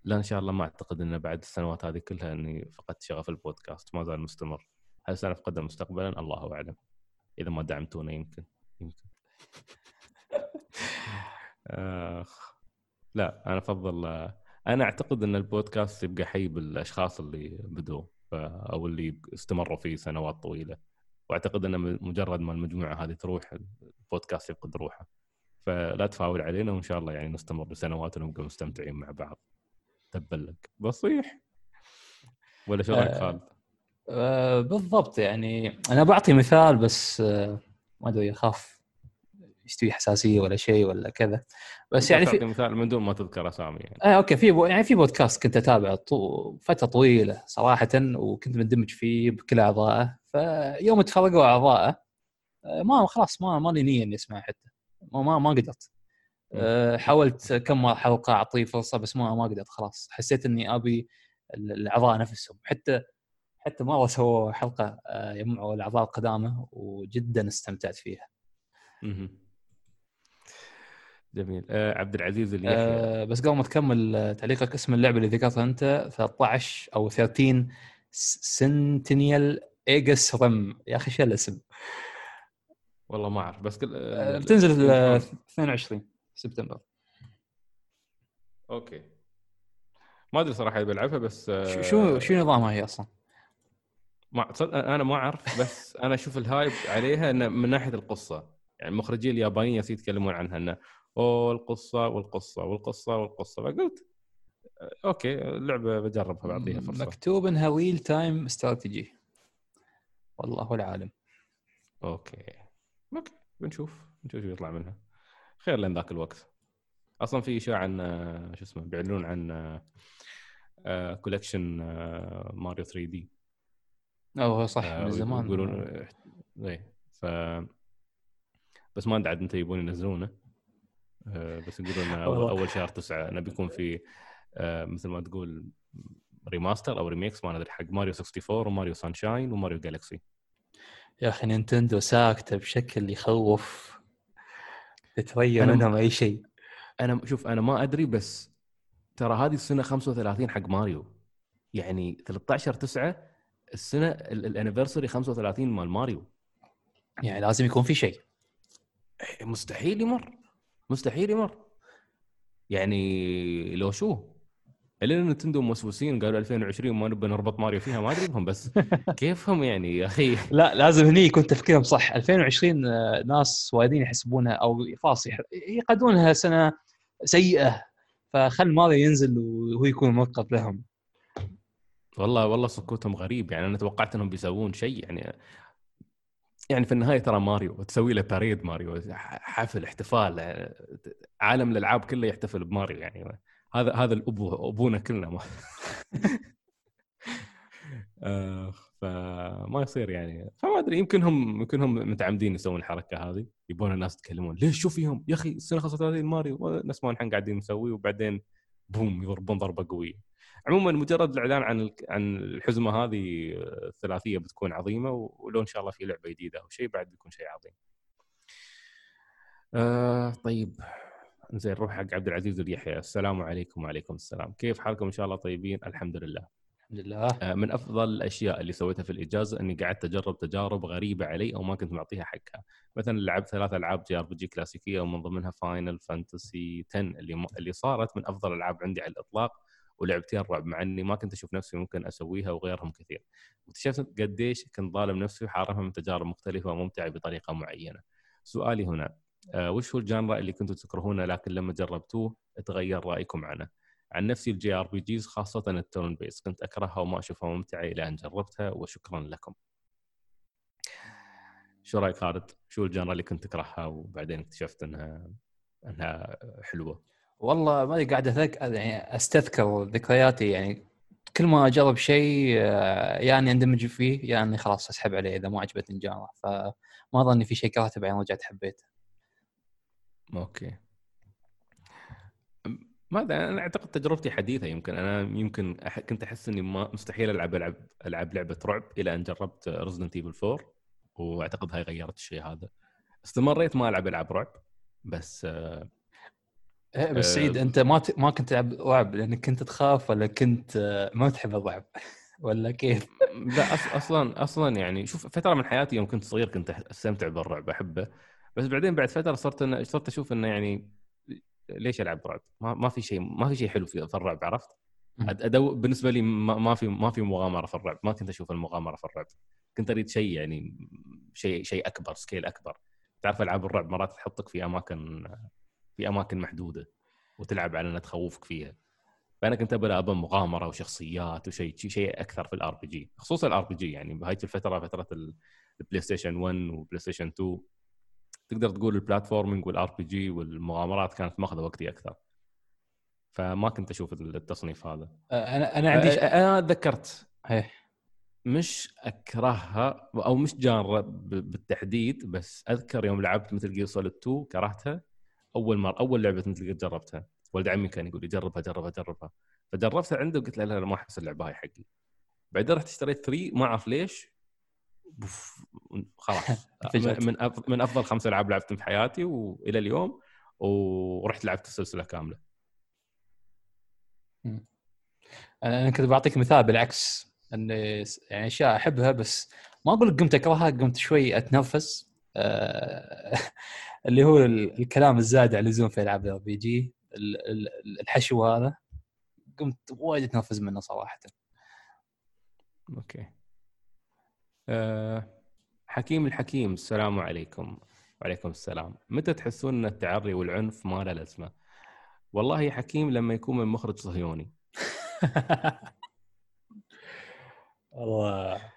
لا إن شاء الله ما أعتقد ان بعد السنوات هذه كلها إني فقدت شغف البودكاست ما زال مستمر. هل سنفقده مستقبلا؟ الله أعلم. إذا ما دعمتونا يمكن يمكن. آخ لا أنا أفضل أنا أعتقد إن البودكاست يبقى حي بالأشخاص اللي بدوا أو اللي استمروا فيه سنوات طويلة. وأعتقد إن مجرد ما المجموعة هذه تروح البودكاست يفقد روحه. فلا تفاول علينا وإن شاء الله يعني نستمر لسنوات ونبقى مستمتعين مع بعض. تبلك بصيح. ولا شو رأيك آه، خالد؟ آه بالضبط يعني. أنا بعطي مثال بس آه ما أدري أخاف يستوي حساسية ولا شيء ولا كذا. بس يعني في مثال من دون ما تذكر أسامي يعني. آه okay في بو... يعني في بودكاست كنت أتابعه طو... فترة طويلة صراحة وكنت مندمج فيه بكل أعضائه. فيوم تفرقوا أعضائه آه، ما خلاص ما ما لي نية إني اسمعه حتى. ما ما, ما قدرت. حاولت كم حلقة أعطيه فرصة بس ما ما قدرت خلاص. حسيت إني أبي الأعضاء نفسهم. حتى حتى مره سووا حلقة آه، يجمعوا الأعضاء القدامى وجدا استمتعت فيها. جميل. آه عبد العزيز اللي آه بس قبل ما تكمل آه، تعليقك اسم اللعبة اللي ذكرتها أنت 13 أو 13 Sentinels Aegis Rim يا أخي شو الاسم؟ والله ما أعرف بس كل... آه بتنزل 22 سبتمبر. okay. ما أدري صراحة بلعبها بس آه شو شو نظامها هي أصلا؟ ما أنا ما أعرف بس أنا أشوف ال hype عليها إنه من ناحية القصة. يعني المخرجين اليابانيين يتكلمون عنها إنه أوه القصة والقصة والقصة والقصة. فقلت okay لعبة بجربها بعطيها فرصة. مكتوب إنها ريل تايم استراتيجي والله العالم. okay. okay بنشوف نشوف شو يطلع منها. خير لين ذاك الوقت. أصلا في إشاعة عن شو اسمه بيعلنون عن collection ماريو 3D اوه صح آه، من زمان. يقولون إيه ف بس ما ادري عاد متى يبون ينزلونه. آه، بس يقولون أول, أول شهر تسعة نبي يكون في آه، مثل ما تقول remaster أو remakes ما أدري حق ماريو 64 وماريو سانشاين وماريو جالكسي يا أخي نينتندو ساكتة بشكل يخوف. تتريى منهم أي شيء. أنا شوف أنا ما أدري بس ترى هذه السنة 35 حق ماريو. يعني 13 9 السنة الانيفرساري 35 مال ماريو. يعني لازم يكون في شيء. إيه، مستحيل يمر. مستحيل يمر. يعني لو شو؟ الين نتندو موسوسين قالوا 2020 ما نبي نربط ماريو فيها ما أدري بهم بس كيفهم يعني يا أخي؟ لا لازم هني يكون تفكيرهم صح. 2020 آه، ناس وايدين يحسبونها أو خلاص يقدونها سنة سيئة. فخل ماريو ينزل وهو يكون مرقب لهم. والله والله سكوتهم غريب. يعني أنا توقعت إنهم بيسوون شيء. يعني يعني في النهاية ترى ماريو تسوي له باريد ماريو حفل احتفال عالم الألعاب كله يحتفل بماريو. يعني هذا هذا الابو أبونا كلنا. ما آه فما يصير يعني. فما أدري يمكن هم يمكن هم متعمدين يسوون الحركة هذه. يبون الناس يتكلمون ليش شو فيهم يا أخي السنة 35 ماريو نفس ما نحن قاعدين نسوي وبعدين boom يضربون ضربة قوية. عموما مجرد الإعلان عن عن الحزمة هذه الثلاثية بتكون عظيمة ولو إن شاء الله في لعبة جديدة أو شيء بعد بيكون شيء عظيم. آه طيب. زين نروح حق عبد العزيز اليحيى. السلام عليكم وعليكم السلام. كيف حالكم إن شاء الله طيبين؟ الحمد لله. الحمد لله. آه من أفضل الأشياء اللي سويتها في الإجازة إني قعدت أجرب تجارب غريبة علي أو ما كنت معطيها حقها. مثلا لعبت ثلاث ألعاب JRPG كلاسيكية ومن ضمنها فاينل فانتسي 10 اللي م... اللي صارت من أفضل الألعاب عندي على الإطلاق. ولعبتين رعب مع إني ما كنت أشوف نفسي ممكن أسويها وغيرهم كثير واكتشفت قديش كنت ظالم نفسي وحارمها من تجارب مختلفة وممتعة بطريقة معينة سؤالي هنا آه وش هو ال genre اللي كنتوا تكرهونه لكن لما جربتوه تغير رأيكم عنه عن نفسي ال JRPGs خاصة ال turn-based كنت أكرهها وما أشوفها ممتعة إلى أن جربتها وشكرا لكم شو رأيك خالد؟ شو ال genre اللي كنت تكرهها وبعدين اكتشفت أنها أنها حلوة؟ والله ما قاعد يعني أستذكر ذكرياتي يعني كل ما أجرب شيء آه، يعني أندمج فيه يعني خلاص أسحب عليه إذا ما عجبتني ال genre فما ظني في شيء كرهته بعدين رجعت حبيته. okay. ما أنا أعتقد تجربتي حديثة يمكن أنا يمكن. كنت أحس إني ما مستحيل ألعب ألعب ألعب لعبة رعب إلى أن جربت ريزدنت ايفل 4 وأعتقد هاي غيرت الشيء هذا. استمريت ما ألعب ألعاب رعب بس آه، إيه بس سعيد أنت ما ت... ما كنت تلعب رعب لأنك كنت تخاف ولا كنت آه، ما تحب الرعب ولا كيف؟ لا أص... أصلا أصلا يعني شوف فترة من حياتي يوم كنت صغير كنت أستمتع بالرعب أحبه بس بعدين بعد فترة صرت إن... صرت أشوف إنه يعني ليش ألعب رعب؟ ما, ما في شيء ما في شيء حلو في الرعب عرفت؟ أدو... بالنسبة لي ما... ما في ما في مغامرة في الرعب ما كنت أشوف المغامرة في الرعب كنت أريد شيء يعني شيء شيء أكبر scale أكبر تعرف ألعاب الرعب مرات تحطك في أماكن في أماكن محدودة وتلعب على انها تخوفك فيها. فأنا كنت أبغى ابى مغامرة وشخصيات وشيء شيء أكثر في ال RPG خصوصا ال RPG يعني بهاي الفترة فترة البلاي ستيشن 1 وبلاي ستيشن 2 تقدر تقول ال platforming وال RPG والمغامرات كانت ماخذة وقتي أكثر. فما كنت أشوف التصنيف هذا. أنا أنا عندي أنا تذكرت. مش أكرهها أو مش genre ب- بالتحديد بس أذكر يوم لعبت ميتل جير سوليد 2 كرهتها. أول مرة أول لعبة ميتل جير جربتها. ولد عمي كان يقول لي جربها جربها جربها. فجربتها عنده وقلت له لا لا ما أحس اللعبة هاي حقي. بعدين رحت اشتريت 3 ما أعرف ليش. بوف، خلاص. من من أفضل خمس ألعاب لعبتهم في حياتي وإلى اليوم. ورحت لعبت السلسلة كاملة. أنا كنت بعطيك مثال بالعكس إن يعني أشياء أحبها بس ما أقول لك قمت أكرهها قمت شوي اتنرفز آه، اللي هو ال- الكلام الزايد على اللزوم في ألعاب ال RPG الحشو هذا قمت وايد اتنرفز منه صراحة. okay. أه حكيم الحكيم السلام عليكم. وعليكم السلام. متى تحسون إن التعري والعنف ما له لازمة؟ والله يا حكيم لما يكون من مخرج صهيوني. والله.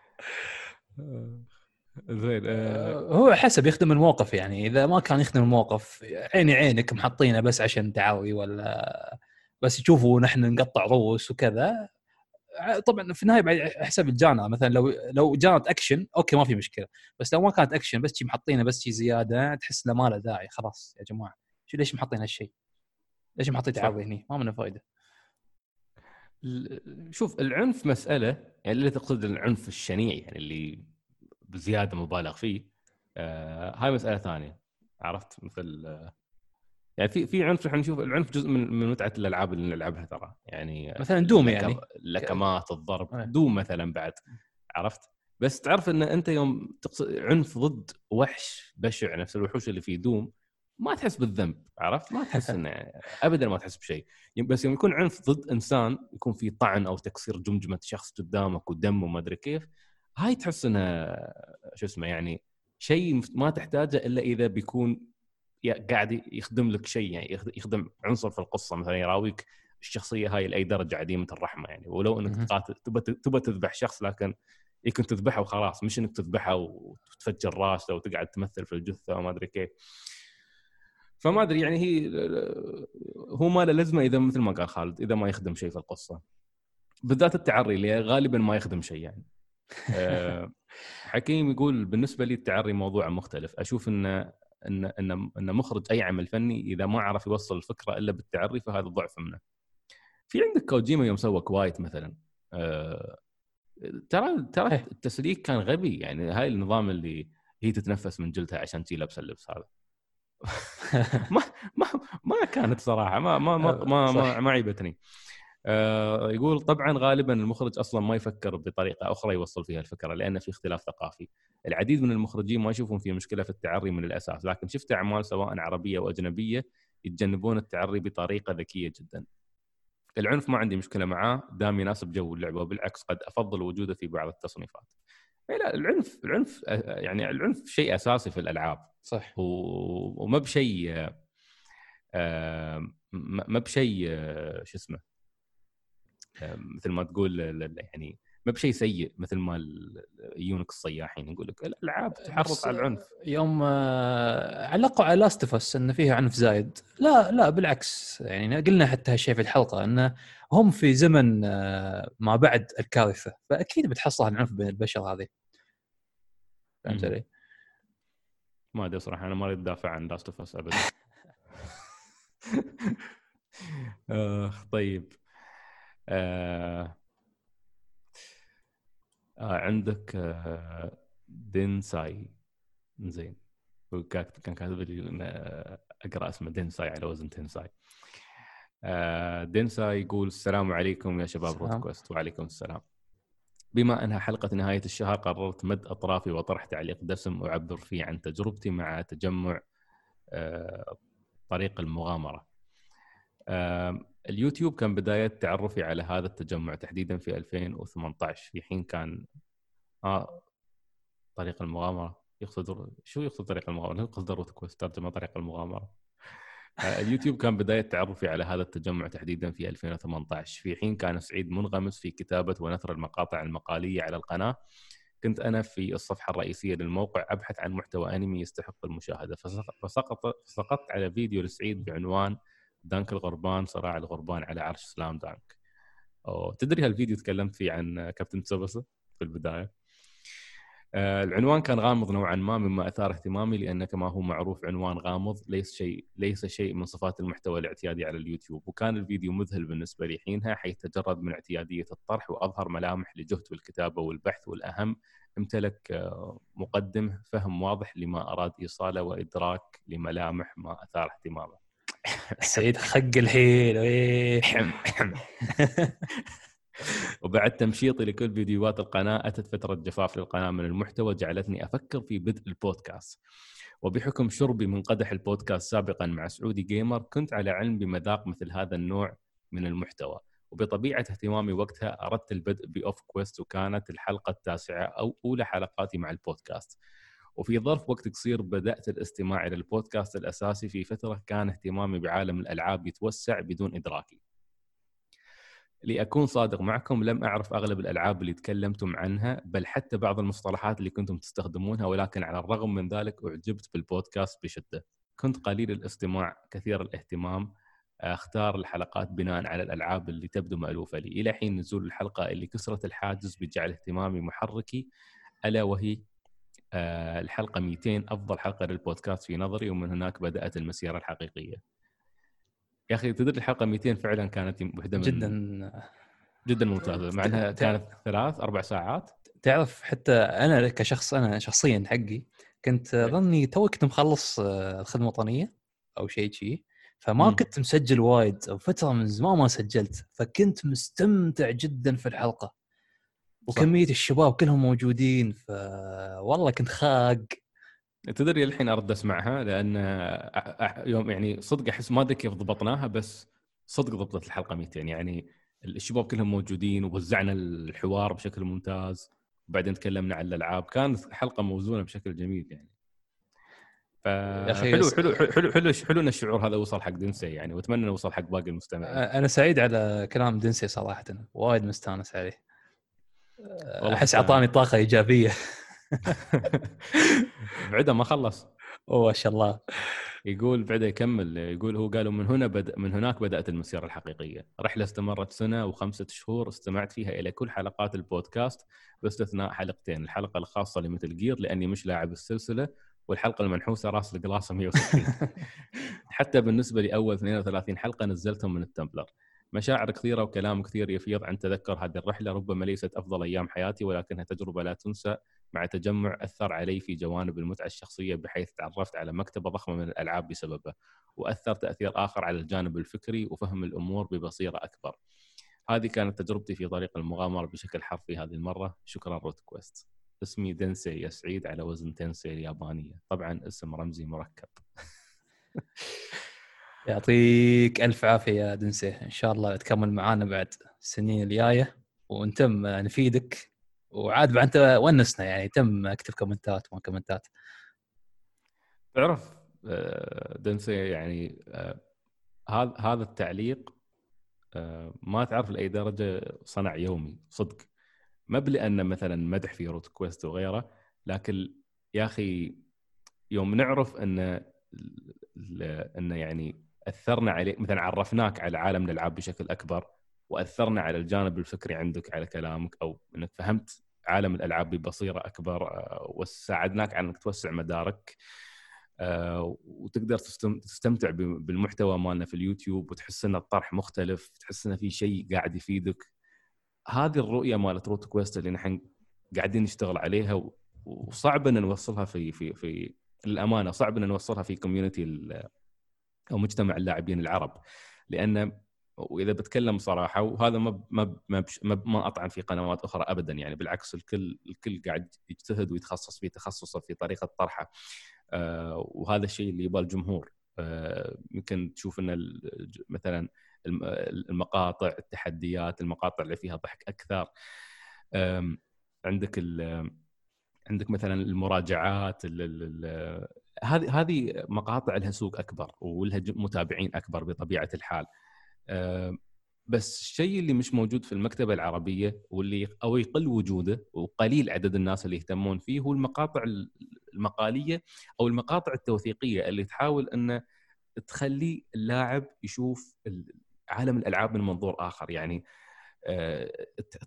زين أه هو حسب يخدم الموقف يعني. إذا ما كان يخدم الموقف عيني عينك محطينه بس عشان تعاوي ولا بس يشوفوا نحن نقطع رؤوس وكذا. طبعا في النهاية بعد حسب ال genre. مثلا لو لو كانت action okay ما في مشكلة. بس لو ما كانت أكشن بس شي محطينه بس شي زيادة تحس إنه ما له داعي. خلاص يا جماعة. شو ليش محطين هالشيء؟ ليش محطين. تعاوي هني؟ ما منه فائده شوف العنف مسألة يعني اللي تقصد العنف الشنيع يعني اللي بزيادة مبالغ فيه. آه هاي مسألة ثانية عرفت؟ مثل آه، يعني في في عنف إحنا نشوف العنف جزء من من متعة الألعاب اللي نلعبها ترى. يعني مثلا دوم يعني. لكمات الضرب. دوم مثلا بعد عرفت؟ بس تعرف إن أنت يوم تقصد عنف ضد وحش بشع نفس الوحوش اللي في دوم ما تحس بالذنب عرفت؟ ما تحس إنه ابدا ما تحس بشيء. بس يوم يكون عنف ضد إنسان يكون في طعن أو تكسير جمجمة شخص قدامك ودم وما أدري كيف هاي تحس إنها شو اسمه يعني شيء ما تحتاجه إلا إذا بيكون قاعد يخدم لك شيء يعني يخد- يخدم عنصر في القصة. مثلا يراويك الشخصية هاي لأي درجة عديمة الرحمة يعني ولو إنك. تقاتل تبى تذبح شخص لكن يمكن تذبحه وخلاص مش إنك تذبحه وتفجر راسه وتقعد تمثل في الجثة وما أدري كيف. فما أدري يعني هي هو ما له لازمه إذا مثل ما قال خالد إذا ما يخدم شيء في القصة. بالذات التعري اللي غالبا ما يخدم شيء يعني. حكيم يقول بالنسبة لي التعري موضوع مختلف أشوف إن إن إن إن مخرج أي عمل فني إذا ما عرف يوصل الفكرة إلا بالتعري فهذا ضعف منه. في عندك كوجيما يوم سوى كوايت مثلا أه ترى ترى إيه. التسليك كان غبي يعني هاي النظام اللي هي تتنفس من جلدها عشان تجي لابسة اللبس هذا ما ما ما كانت صراحة ما ما ما ما, ما. ما عيبتني آه يقول طبعا غالبا المخرج أصلا ما يفكر بطريقة أخرى يوصل فيها الفكرة لأن في اختلاف ثقافي. العديد من المخرجين ما يشوفون في مشكلة في التعري من الأساس لكن شفت أعمال سواء عربية أو أجنبية يتجنبون التعري بطريقة ذكية جدا. العنف ما عندي مشكلة معاه دام يناسب جو اللعبة وبالعكس قد أفضل وجوده في بعض التصنيفات. إيه لا العنف العنف آه، يعني العنف شيء أساسي في الألعاب. صح. و- ومب شيء آه، آه، ما مب شيء آه، شو اسمه آه، مثل ما تقول يعني مب شيء سيء مثل ما يجونك الصياحين يقول لك الألعاب تحرض بس على العنف. يوم آه، علقوا على Last of Us انه فيها عنف زايد. لا لا بالعكس. يعني قلنا حتى هالشيء في الحلقة انه هم في زمن آه، ما بعد الكارثة فأكيد بتحصل العنف بين البشر هذه. فهمت. علي؟ ما أدري صراحة أنا ما أريد أدافع عن Last of Us ابدا. اخ طيب. آه آه عندك آه دينساي. زين. كان كاتب لي إن، آه، أقرأ اسمه دينساي على وزن تنساي آه دينساي يقول السلام عليكم يا شباب. Route Quest وعليكم السلام. بما أنها حلقة نهاية الشهر قررت مد أطرافي وطرح تعليق دسم اعبر فيه عن تجربتي مع تجمع آه، طريق المغامرة. آه، اليوتيوب كان بداية تعرفي على هذا التجمع تحديدا في 2018 في حين كان آه طريق المغامرة يقصد شو يقصد طريق المغامرة؟ يقصد Route Quest ترجمة طريق المغامرة. آه، اليوتيوب كان بداية تعرفي على هذا التجمع تحديدا في 2018 في حين كان سعيد منغمس في كتابة ونثر المقاطع المقالية على القناة كنت أنا في الصفحة الرئيسية للموقع أبحث عن محتوى أنمي يستحق المشاهدة فسق- فسقط فسقطت على فيديو لسعيد بعنوان Dunk الغربان صراع الغربان على عرش Slam Dunk. أو تدري هالفيديو تكلمت فيه عن كابتن تسوبسا في البداية؟ آه، العنوان كان غامض نوعا ما مما أثار اهتمامي لأن كما هو معروف عنوان غامض ليس شيء ليس شيء من صفات المحتوى الاعتيادي على اليوتيوب. وكان الفيديو مذهل بالنسبة لي حينها حيث تجرد من اعتيادية الطرح وأظهر ملامح لجهد بالكتابة والبحث والأهم. امتلك آه، مقدم فهم واضح لما أراد إيصاله وإدراك لملامح ما أثار اهتمامه. سعيد خق الحين إيه. وبعد تمشيطي لكل فيديوهات القناة أتت فترة جفاف للقناة من المحتوى جعلتني أفكر في بدء البودكاست. وبحكم شربي من قدح البودكاست سابقا مع Saudi Gamer كنت على علم بمذاق مثل هذا النوع من المحتوى. وبطبيعة اهتمامي وقتها أردت البدء ب Off Quest وكانت الحلقة التاسعة أو أولى حلقاتي مع البودكاست. وفي ظرف وقت قصير بدأت الاستماع إلى البودكاست الأساسي في فترة كان اهتمامي بعالم الألعاب يتوسع بدون إدراكي. لأكون صادق معكم لم أعرف أغلب الألعاب اللي تكلمتم عنها بل حتى بعض المصطلحات اللي كنتم تستخدمونها ولكن على الرغم من ذلك أعجبت بالبودكاست بشدة. كنت قليل الاستماع كثير الاهتمام أختار الحلقات بناء على الألعاب اللي تبدو مألوفة لي. إلى حين نزول الحلقة اللي كسرت الحاجز بجعل اهتمامي محركي ألا وهي الحلقة 200 أفضل حلقة للبودكاست في نظري ومن هناك بدأت المسيرة الحقيقية. يا أخي تدري الحلقة 200 فعلا كانت واحدة من جدا جدا ممتازة مع إنها كانت ثلاث أربع ساعات تعرف حتى أنا كشخص أنا شخصيا حقي كنت إيه. أظني تو كنت مخلص آه، الخدمة الوطنية أو شيء شيء فما مم. كنت مسجل وايد أو فترة من زمان ما سجلت فكنت مستمتع جدا في الحلقة وكمية الشباب كلهم موجودين ف والله كنت خاق. تدري الحين أرد أسمعها لأن يوم يعني صدق أحس ما أدري كيف ضبطناها بس صدق ضبطت الحلقة 200 يعني الشباب كلهم موجودين ووزعنا الحوار بشكل ممتاز. وبعدين تكلمنا عن الألعاب. كانت حلقة موزونة بشكل جميل يعني. ف حلو بس- حلو حلو حلو حلو إن الشعور هذا وصل حق دنسي يعني. وأتمنى إنه يوصل حق باقي المستمعين. أنا سعيد على كلام دنسي صراحة. وايد مستانس عليه. أحس أعطاني طاقة إيجابية. بعده ما خلص. أوه ما شاء الله. يقول بعده يكمل يقول هو قالوا من هنا بد... من هناك بدأت المسيرة الحقيقية، رحلة استمرت سنة وخمسة شهور استمعت فيها إلى كل حلقات البودكاست باستثناء حلقتين، الحلقة الخاصة لمثل جير لأني مش لاعب السلسلة والحلقة المنحوسة راس القلاصة 160 حتى بالنسبة لأول 32 حلقة نزلتهم من التمبلر. مشاعر كثيرة وكلام كثير يفيض عن تذكر هذه الرحلة ربما ليست أفضل أيام حياتي ولكنها تجربة لا تنسى مع تجمع أثر علي في جوانب المتعة الشخصية بحيث تعرفت على مكتبة ضخمة من الألعاب بسببه وأثر تأثير آخر على الجانب الفكري وفهم الأمور ببصيرة أكبر. هذه كانت تجربتي في طريق المغامرة بشكل حرفي هذه المرة شكرا روت كويست. اسمي دنسي يا سعيد على وزن تنسي اليابانية طبعا اسم رمزي مركب يعطيك ألف عافية يا دنسي. إن شاء الله تكمل معانا بعد السنين الجاية. ونتم نفيدك. وعاد بعد أنت ونسنا يعني. تم أكتب كومنتات ما كومنتات. تعرف آه، دنسي يعني آه، هذا هذا التعليق آه، ما تعرف لأي درجة صنع يومي. صدق. مب لأن مثلا مدح في Route Quest وغيره. لكن يا أخي يوم نعرف ان ان يعني أثرنا عليه مثلا عرفناك على عالم الألعاب بشكل أكبر وأثرنا على الجانب الفكري عندك على كلامك أو إنك فهمت عالم الألعاب ببصيرة أكبر آه، وساعدناك على إنك توسع مدارك آه، وتقدر تستم- تستمتع بالمحتوى مالنا في اليوتيوب وتحس إن الطرح مختلف تحس انه في شيء قاعد يفيدك. هذه الرؤية مالت Route Quest اللي نحن قاعدين نشتغل عليها وصعب إن نوصلها في في في للامانه صعب إن نوصلها في community أو مجتمع اللاعبين العرب. لأن وإذا بتكلم صراحة وهذا ما ما ما, ما, أطعن في قنوات أخرى ابدا. يعني بالعكس الكل الكل قاعد يجتهد ويتخصص في تخصصه في طريقة طرحه. آه، وهذا الشيء اللي يبغى الجمهور. آه، يمكن تشوف إن مثلا الم- المقاطع التحديات المقاطع اللي فيها ضحك أكثر. عندك عندك مثلا المراجعات ال- ال- ال- هذه هذه مقاطع لها سوق أكبر ولها متابعين أكبر بطبيعة الحال. بس الشيء اللي مش موجود في المكتبة العربية واللي أو يقل وجوده وقليل عدد الناس اللي يهتمون فيه هو المقاطع المقالية أو المقاطع التوثيقية اللي تحاول أن تخلي اللاعب يشوف ال- عالم الألعاب من منظور آخر. يعني آه،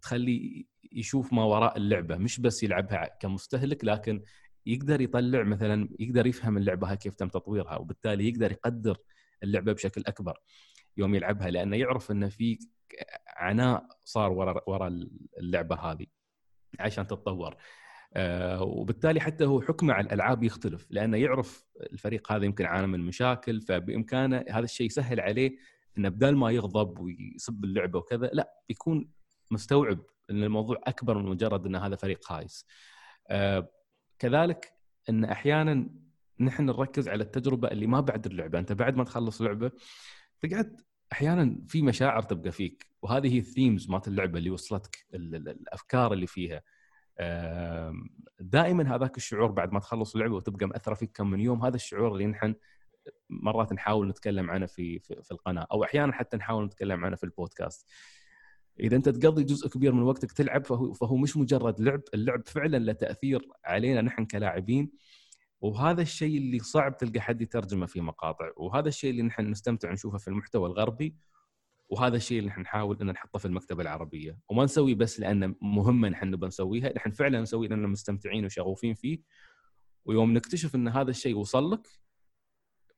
تخليه يشوف ما وراء اللعبة مش بس يلعبها كمستهلك لكن يقدر يطلع مثلا يقدر يفهم اللعبة كيف تم تطويرها وبالتالي يقدر يقدر اللعبة بشكل أكبر يوم يلعبها لأنه يعرف إنه في عناء صار ورا ورا اللعبة هذه عشان تتطور آه وبالتالي حتى هو حكمه على الألعاب يختلف لأنه يعرف الفريق هذا يمكن عانى من مشاكل فبإمكانه هذا الشيء يسهل عليه إنه بدال ما يغضب ويسب اللعبة وكذا لا يكون مستوعب إن الموضوع أكبر من مجرد إن هذا فريق خايس. آه كذلك إن أحيانا نحن نركز على التجربة اللي ما بعد اللعبة، أنت بعد ما تخلص لعبة تقعد أحيانا في مشاعر تبقى فيك وهذه هي الثيمز مالت اللعبة اللي وصلتك الأفكار اللي فيها. دائما هذاك الشعور بعد ما تخلص اللعبه وتبقى مأثرة فيك كم من يوم هذا الشعور اللي نحن مرات نحاول نتكلم عنه في في, في القناة أو أحيانا حتى نحاول نتكلم عنه في البودكاست. إذا أنت تقضي جزء كبير من وقتك تلعب فهو فهو مش مجرد لعب، اللعب فعلا له تأثير علينا نحن كلاعبين وهذا الشيء اللي صعب تلقى حد يترجمه في مقاطع، وهذا الشيء اللي نحن نستمتع نشوفه في المحتوى الغربي وهذا الشيء اللي نحن نحاول إن نحطه في المكتبة العربية، وما نسوي بس لأنه مهمة نحن نبغى نسويها، نحن فعلا نسوي لأننا مستمتعين وشغوفين فيه ويوم نكتشف إن هذا الشيء وصل لك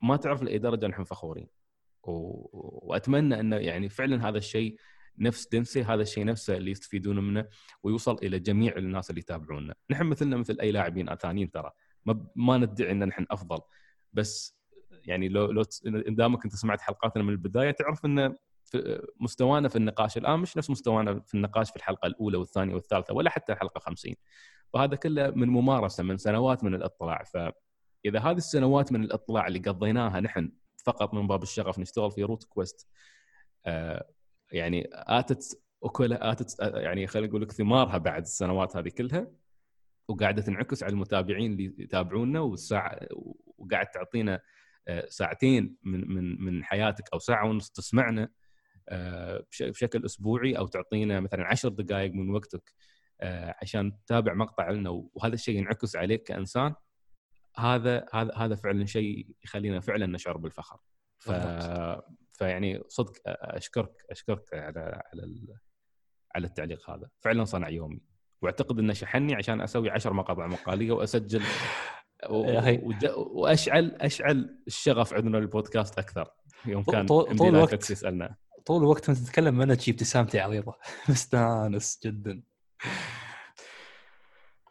ما تعرف لأي درجة نحن فخورين. و... وأتمنى إنه يعني فعلا هذا الشيء نفس دنسي هذا الشيء نفسه اللي يستفيدون منه ويوصل إلى جميع الناس اللي يتابعونا. نحن مثلنا مثل أي لاعبين ثانيين ترى. ما, ما ندعي إن نحن أفضل. بس يعني لو لو دامك أنت سمعت حلقاتنا من البداية تعرف إن مستوانا في النقاش الآن مش نفس مستوانا في النقاش في الحلقة الأولى والثانية والثالثة ولا حتى الحلقة 50 فهذا كله من ممارسة من سنوات من الاطلاع. فإذا هذه السنوات من الاطلاع اللي قضيناها نحن فقط من باب الشغف نشتغل في روت كويست يعني آتت اكلها آتت يعني خلينا نقول لك ثمارها بعد السنوات هذه كلها وقاعدة تنعكس على المتابعين اللي يتابعونا والساعة وقاعد تعطينا ساعتين من من من حياتك أو ساعة ونص تسمعنا بشكل أسبوعي أو تعطينا مثلا عشر دقائق من وقتك عشان تتابع مقطع لنا. وهذا الشيء ينعكس عليك كإنسان. هذا هذا هذا فعلا شيء يخلينا فعلا نشعر بالفخر. ف... فيعني صدق أشكرك أشكرك على على على التعليق هذا. فعلا صنع يومي. واعتقد إنه شحني عشان أسوي عشر مقاطع مقالية وأسجل و... وأشعل أشعل الشغف عندنا للبودكاست أكثر. يوم كان طول, طول الوقت يسألنا. طول الوقت وأنت تتكلم ما تجيب ابتسامتي عريضة. مستانس جدا.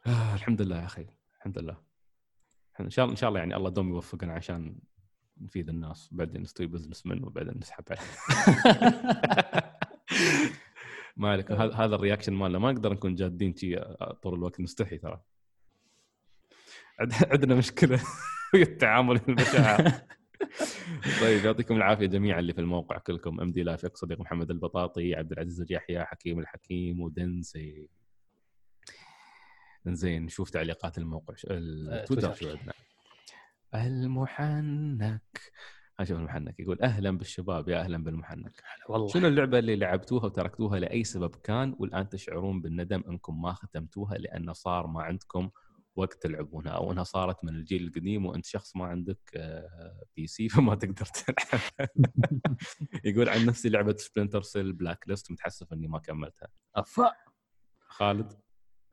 آه الحمد لله يا أخي. الحمد لله. إن شاء الله إن شاء الله يعني الله دوم يوفقنا عشان نفيد الناس بعدين نستوي businessmen وبعدين نسحب عليه. ما عليك. هذا ال reaction مالنا. ما نقدر نكون جادين شي طول الوقت. نستحي ترى. عندنا مشكلة في التعامل المشاعر طيب يعطيكم العافية جميعا اللي في الموقع كلكم. MD Life صديق محمد البطاطي عبد العزيز اليحيى حكيم الحكيم ودنسي. زين نشوف تعليقات الموقع التويتر شو عندنا؟ المحنك. شوف المحنك؟ يقول أهلا بالشباب يا أهلا بالمحنك. والله. شنو اللعبة اللي لعبتوها وتركتوها لأي سبب كان والآن تشعرون بالندم أنكم ما ختمتوها لأنه صار ما عندكم وقت تلعبونها أو أنها صارت من الجيل القديم وأنت شخص ما عندك P آه، C فما تقدر تلعب. يقول عن نفسي لعبة Splinter Cell Blacklist متحسف إني ما كملتها. أفا. خالد؟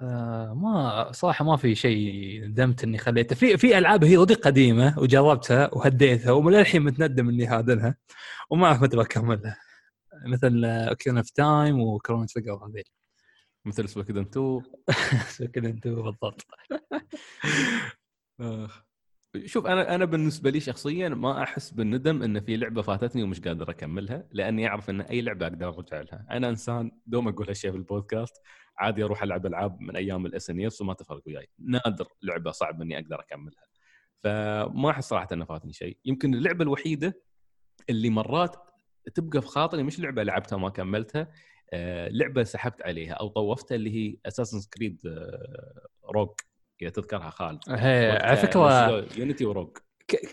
آه ما صراحة ما في شيء ندمت إني خليته. في في ألعاب هي ودي قديمة وجربتها وهديتها وللحين متندم إني هادنها وما أعرف متى بكملها. مثل Ocarina of Time و Chrono Trigger هذيل مثل Suikoden 2 Suikoden 2 بالضبط. شوف أنا أنا بالنسبة لي شخصيا ما أحس بالندم إن في لعبة فاتتني ومش قادر أكملها لأني أعرف إن أي لعبة أقدر أرجع لها. أنا إنسان دوم أقول هالشيء في البودكاست عادي أروح ألعب ألعاب من أيام الإس إن وما تفرق وياي. نادر لعبة صعب إني أقدر أكملها. فما أحس صراحة انه فاتني شيء. يمكن اللعبة الوحيدة اللي مرات تبقى في خاطري مش لعبة لعبتها وما كملتها آه، لعبة سحبت عليها أو طوفتها اللي هي اساسن كريد Rogue اذا تذكرها خالد. على فكرة Unity و Rogue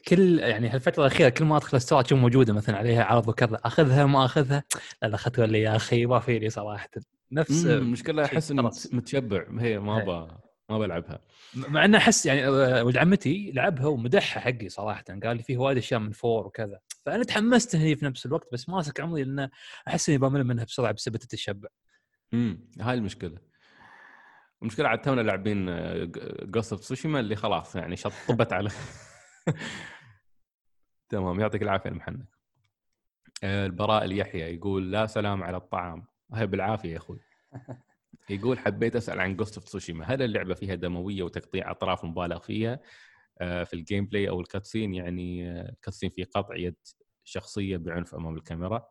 كل يعني هالفتره الأخيرة كل ما أدخل ال store تشوف موجودة مثلا عليها عرض وكذا أخذها ما أخذها؟ لا اخذتها لي يا أخي ما فيني صراحة. نفس المشكلة أحس اني متشبع. هي ما ابى ما بلعبها. مع إنه أحس يعني آه، ولد عمتي لعبها ومدحها حقي صراحة. قال لي فيه وايد أشياء من four وكذا. فأنا تحمست هي في نفس الوقت بس ماسك عمري لأن أحس إني بمل منها بسرعة بسبب التشبع. امم هاي المشكلة. المشكلة عاد تونا لاعبين Ghost of Tsushima اللي خلاص يعني شطبت على تمام يعطيك العافية المحنك آه، البراء اليحيى يقول لا سلام على الطعام. هاي بالعافية يا أخوي. يقول حبيت أسأل عن Ghost of Tsushima هل اللعبة فيها دموية وتقطيع أطراف مبالغ فيها؟ آه، في ال gameplay أو ال cutscene يعني آه، ال cutscene في قطع يد شخصية بعنف أمام الكاميرا.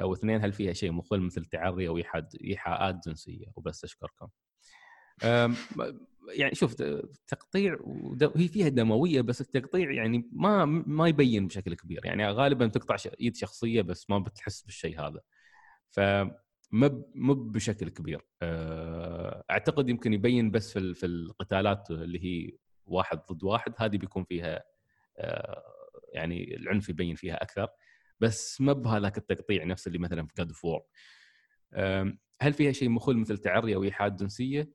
واثنين هل فيها شيء مخل مثل تعري أو إيحاءات جنسية؟ وبس أشكركم. يعني شوف تقطيع هي فيها دموية بس التقطيع يعني ما ما يبين بشكل كبير. يعني غالبا تقطع ايد شخصية بس ما بتحس بالشيء هذا. ف مو بشكل كبير. آه، أعتقد يمكن يبين بس في في القتالات اللي هي واحد ضد واحد هذه بيكون فيها آه، يعني العنف يبين فيها أكثر. بس ما بهذاك التقطيع نفس اللي مثلا في جاد هل فيها شيء مخل مثل تعري أو ايحاءات جنسية؟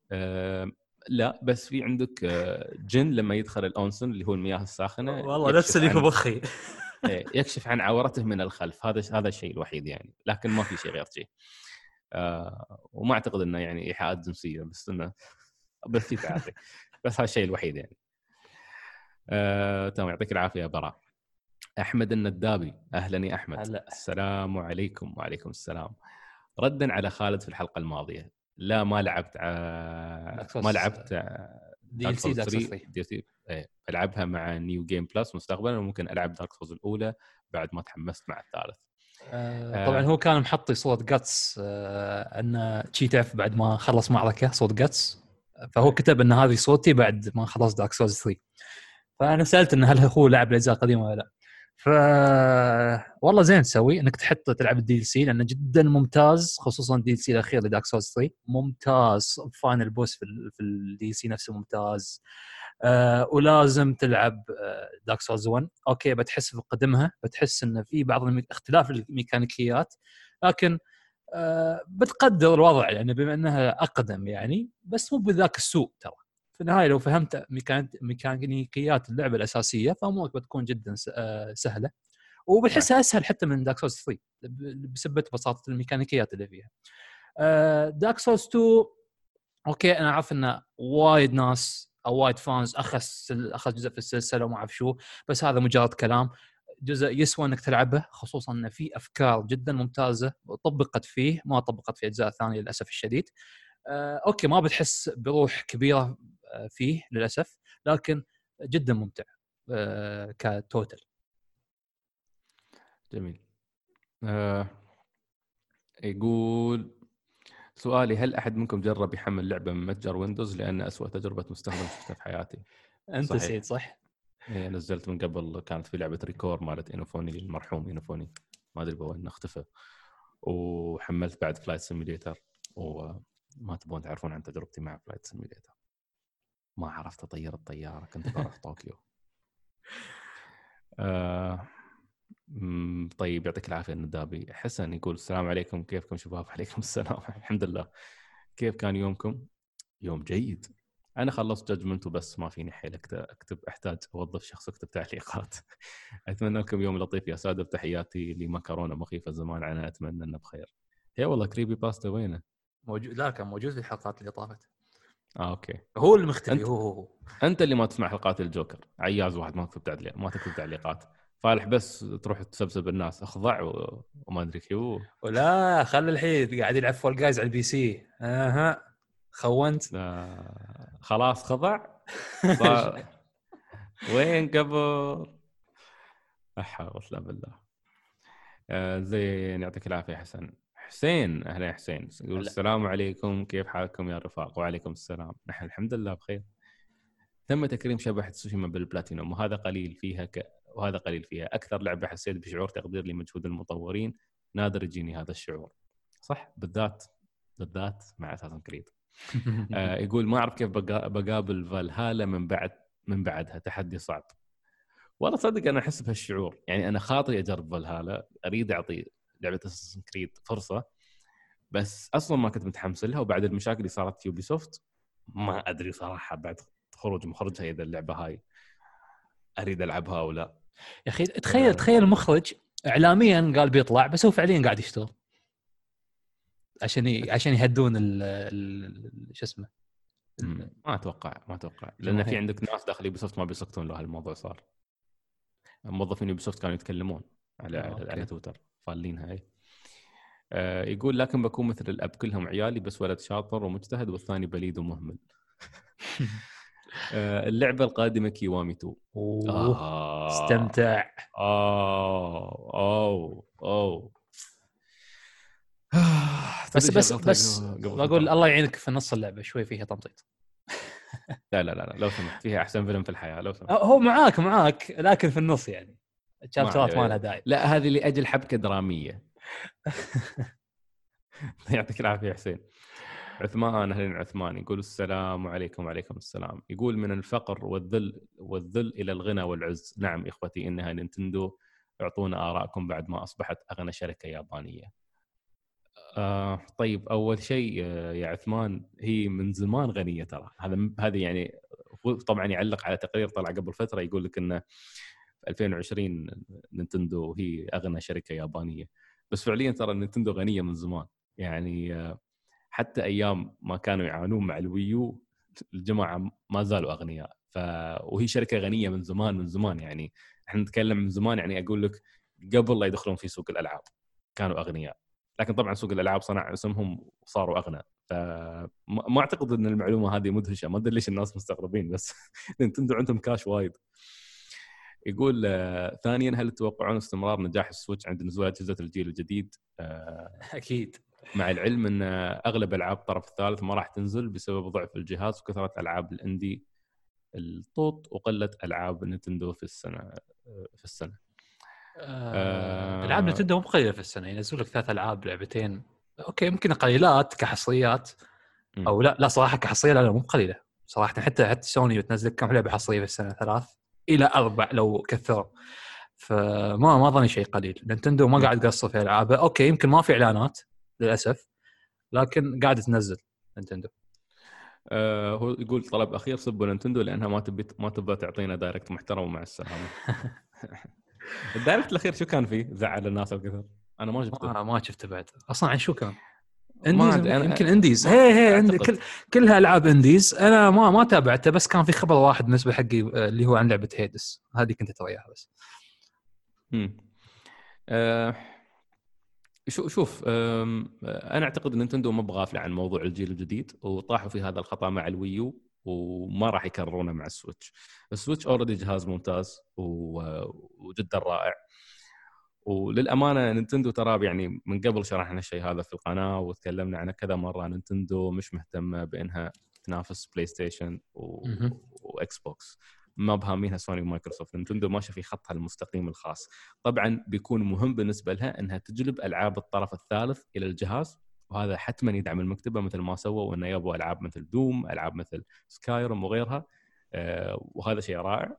لا بس في عندك آه، جن لما يدخل الأونسن اللي هو المياه الساخنة والله نفس اللي في مخي إيه، يكشف عن عورته من الخلف. هذا هذا الشيء الوحيد يعني. لكن ما في شيء غير شيء. وما أعتقد إنه يعني إيحاءات جنسية بس إنه بس في تعافي بس هذا الشيء الوحيد يعني. آه تمام يعطيك العافية يا براء. أحمد الندابي. أهلا يا أحمد. هلا. السلام عليكم وعليكم السلام. ردا على خالد في الحلقة الماضية. لا ما لعبت ع... ما لعبت DLC DLC ألعبها مع new game plus مستقبلا وممكن ألعب دارك سولز الأولى بعد ما تحمست مع الثالث. آه طبعا هو كان محطي Sword Judge آه إنه شي تعرف بعد ما خلص معركة Sword Judge فهو كتب إن هذه صوتي بعد ما خلص دارك سولز 3 فأنا سألت انه هل هو لعب الأجزاء القديمة ولا لا. ف والله زين تسوي إنك تحط تلعب ال DLC لأنه جدا ممتاز خصوصا ال DLC الأخير لدارك سولز 3 ممتاز. final boss في, في ال DLC نفسه ممتاز. آه ولازم تلعب آه دارك سولز 1 okay بتحس في قدمها بتحس انه في بعض اختلاف الميكانيكيات لكن آه بتقدر الوضع يعني بما إنها أقدم يعني بس مو بذاك السوء ترى. في النهاية لو فهمت ميكانيكيات اللعبة الأساسية فأمورك بتكون جدا آه، سهلة وبتحسها أسهل حتى من دارك سولز 3 بسبب بساطة الميكانيكيات اللي فيها. دارك سولز 2 okay أنا اعرف إن وايد ناس أو وايد fans أخذ أخذ جزء في السلسلة وما أعرف شو بس هذا مجرد كلام جزء يسوى إنك تلعبه خصوصا إن في أفكار جدا ممتازة طبقت فيه ما طبقت في أجزاء ثانية للأسف الشديد. آه، okay ما بتحس بروح كبيرة فيه للأسف لكن جدا ممتع آه، ك total. جميل. آه يقول سؤالي هل أحد منكم جرب يحمل لعبة من متجر ويندوز لأن اسوء تجربة مستخدم شفتها في حياتي. أنت سيد صح؟ إيه نزلت من قبل كانت في لعبة ReCore مالت انوفوني المرحوم انوفوني ما أدري وين اختفى وحملت بعد Flight Simulator وما تبون تعرفون عن تجربتي مع Flight Simulator ما عرفت أطير الطيارة كنت بروح طوكيو. آه طيب يعطيك العافية الندابي. حسن يقول السلام عليكم كيفكم شباب؟ عليكم السلام الحمد لله. كيف كان يومكم؟ يوم جيد. أنا خلصت Judgment وبس ما فيني حيل أكتب أحتاج أوظف شخص يكتب تعليقات. أتمنى لكم يوم لطيف يا سادة بتحياتي لمكرونة مخيفة زمان أنا أتمنى أنه بخير. هي والله Creepypasta وينه موجود لا كان موجود في الحلقات اللي طافت. آه okay. هو المختفي هو هو أنت اللي ما تسمع حلقات الجوكر. عياز واحد ما تكتب تعليق ما تكتب تعليقات. فالح بس تروح تسبسب الناس أخضع و... وما أدري كيو. ولا خلي الحين قاعد يلعب Fall Guys على ال PC. أها. خونت. آه خلاص خضع. وين قبل؟ لا حول ولا بالله. آه زين يعطيك العافية حسن. حسين أهلا يا حسين. يقول السلام عليكم كيف حالكم يا رفاق؟ وعليكم السلام. نحن الحمد لله بخير. تم تكريم شبح تسوشيما بالبلاتينوم وهذا قليل فيها ك... وهذا قليل فيها. أكثر لعبة حسيت بشعور تقدير لمجهود المطورين. نادر يجيني هذا الشعور. صح بالذات بالذات مع اساسن كريد آه يقول ما أعرف كيف بقابل فالهالا من بعد من بعدها. تحدي صعب. والله صدق أنا أحس بهالشعور. يعني أنا خاطري أجرب فالهالا. أريد أعطي لعبة اساسن كريد فرصة بس أصلا ما كنت متحمس لها وبعد المشاكل اللي صارت في يوبي سوفت ما أدري صراحة بعد خروج مخرجها إذا اللعبة هاي أريد ألعبها أو لا يا أخي تخيل تخيل المخرج اعلاميا قال بيطلع بس هو فعليا قاعد يشتغل عشان. عشان يهدون ال... شو اسمه. ما أتوقع ما أتوقع لأن في عندك ناس داخل يوبي سوفت ما بيسكتون لو هالموضوع صار موظفين يوبي سوفت كانوا يتكلمون على okay. على تويتر فالينها هاي. آه يقول لكن بكون مثل الأب كلهم عيالي بس ولد شاطر ومجتهد والثاني بليد ومهمل. آه اللعبة القادمة كيوامي 2 أوه آه. استمتع. اوه أوه أوه. بس بس بس بقول. الله يعينك في نص اللعبة شوي فيها تمطيط. لا لا لا لو سمحت فيها أحسن فيلم في الحياة لو سمحت. هو معاك معاك لكن في النص يعني. الشابترات. ما لها داعي. لا هذه لأجل حبكة درامية. يعطيك العافية حسين. عثمان أهلا عثمان يقول السلام عليكم وعليكم السلام. يقول من الفقر والذل والذل إلى الغنى والعز. نعم إخوتي إنها نينتندو. أعطونا ارائكم بعد ما أصبحت أغنى شركة يابانية. آه طيب أول شيء آه، يا عثمان هي من زمان غنية ترى. هذا هذه يعني طبعا يعلق على تقرير طلع قبل فترة يقول لك إنه في 2020 نينتندو هي أغنى شركة يابانية. بس فعليا ترى نينتندو غنية من زمان. يعني آه، حتى أيام ما كانوا يعانون مع الويو الجماعة ما زالوا أغنياء. ف وهي شركة غنية من زمان من زمان يعني. إحنا نتكلم من زمان يعني أقول لك قبل لا يدخلون في سوق الألعاب كانوا أغنياء. لكن طبعا سوق الألعاب صنع اسمهم وصاروا اغنى فما ما أعتقد إن المعلومة هذه مدهشة. ما أدري ليش الناس مستغربين بس نينتندو عندهم كاش وايد. يقول آه، ثانيا هل تتوقعون استمرار نجاح السويتش عند نزول أجهزة الجيل الجديد؟ آه، أكيد. مع العلم أن أغلب ألعاب الطرف الثالث ما راح تنزل بسبب ضعف الجهاز وكثرة ألعاب ال indie الطوط وقلة ألعاب نينتندو في السنة في السنة. آه. ألعاب نتندو مو قليلة في السنة. ينزلوا لك ثلاث ألعاب لعبتين. okay يمكن قليلات كحصريات. أو لا. لا صراحة كحصرية لا لا مو قليله صراحة حتى حتى سوني بتنزل كم لعبة حصرية في السنة؟ ثلاث. إلى أربع لو كثروا فما ما ظني شيء قليل. نينتندو ما. قاعد تقصر في العابها okay يمكن ما في إعلانات للأسف لكن قاعدة تنزل نينتندو. آه هو يقول طلب أخير سبوا نينتندو لأنها ما تبي ما تبغى تعطينا Direct محترم ومع السلامة. ال Direct الأخير شو كان فيه؟ زعل الناس الكثر. أنا ما شفته. ما, ما شفته بعد. أصلا عن شو كان؟ indies أنا- يمكن indies هي هي عندي. كل كلها ألعاب indies أنا ما ما تابعته بس كان في خبر واحد بالنسبة حقي آه، اللي هو عن لعبة هيدس هذه كنت اترى إياها بس. مم. آه شو شوف آه، أنا أعتقد نينتندو ما بغافله عن موضوع الجيل الجديد وطاحوا في هذا الخطأ مع الويو وما راح يكررونه مع السويتش. السويتش already جهاز ممتاز و- وجدا رائع. وللأمانة نينتندو ترى يعني من قبل شرحنا الشيء هذا في القناة وتكلمنا عنه كذا مرة. نينتندو مش مهتمة بإنها تنافس بلاي ستيشن و... واكس بوكس ما بهامينها سوني ومايكروسوفت نينتندو ماشيه في خطها المستقيم الخاص. طبعا بيكون مهم بالنسبة لها إنها تجلب ألعاب الطرف الثالث إلى الجهاز وهذا حتما يدعم المكتبة مثل ما سووا انه يبوا ألعاب مثل Doom ألعاب مثل Skyrim وغيرها. آه، وهذا شيء رائع.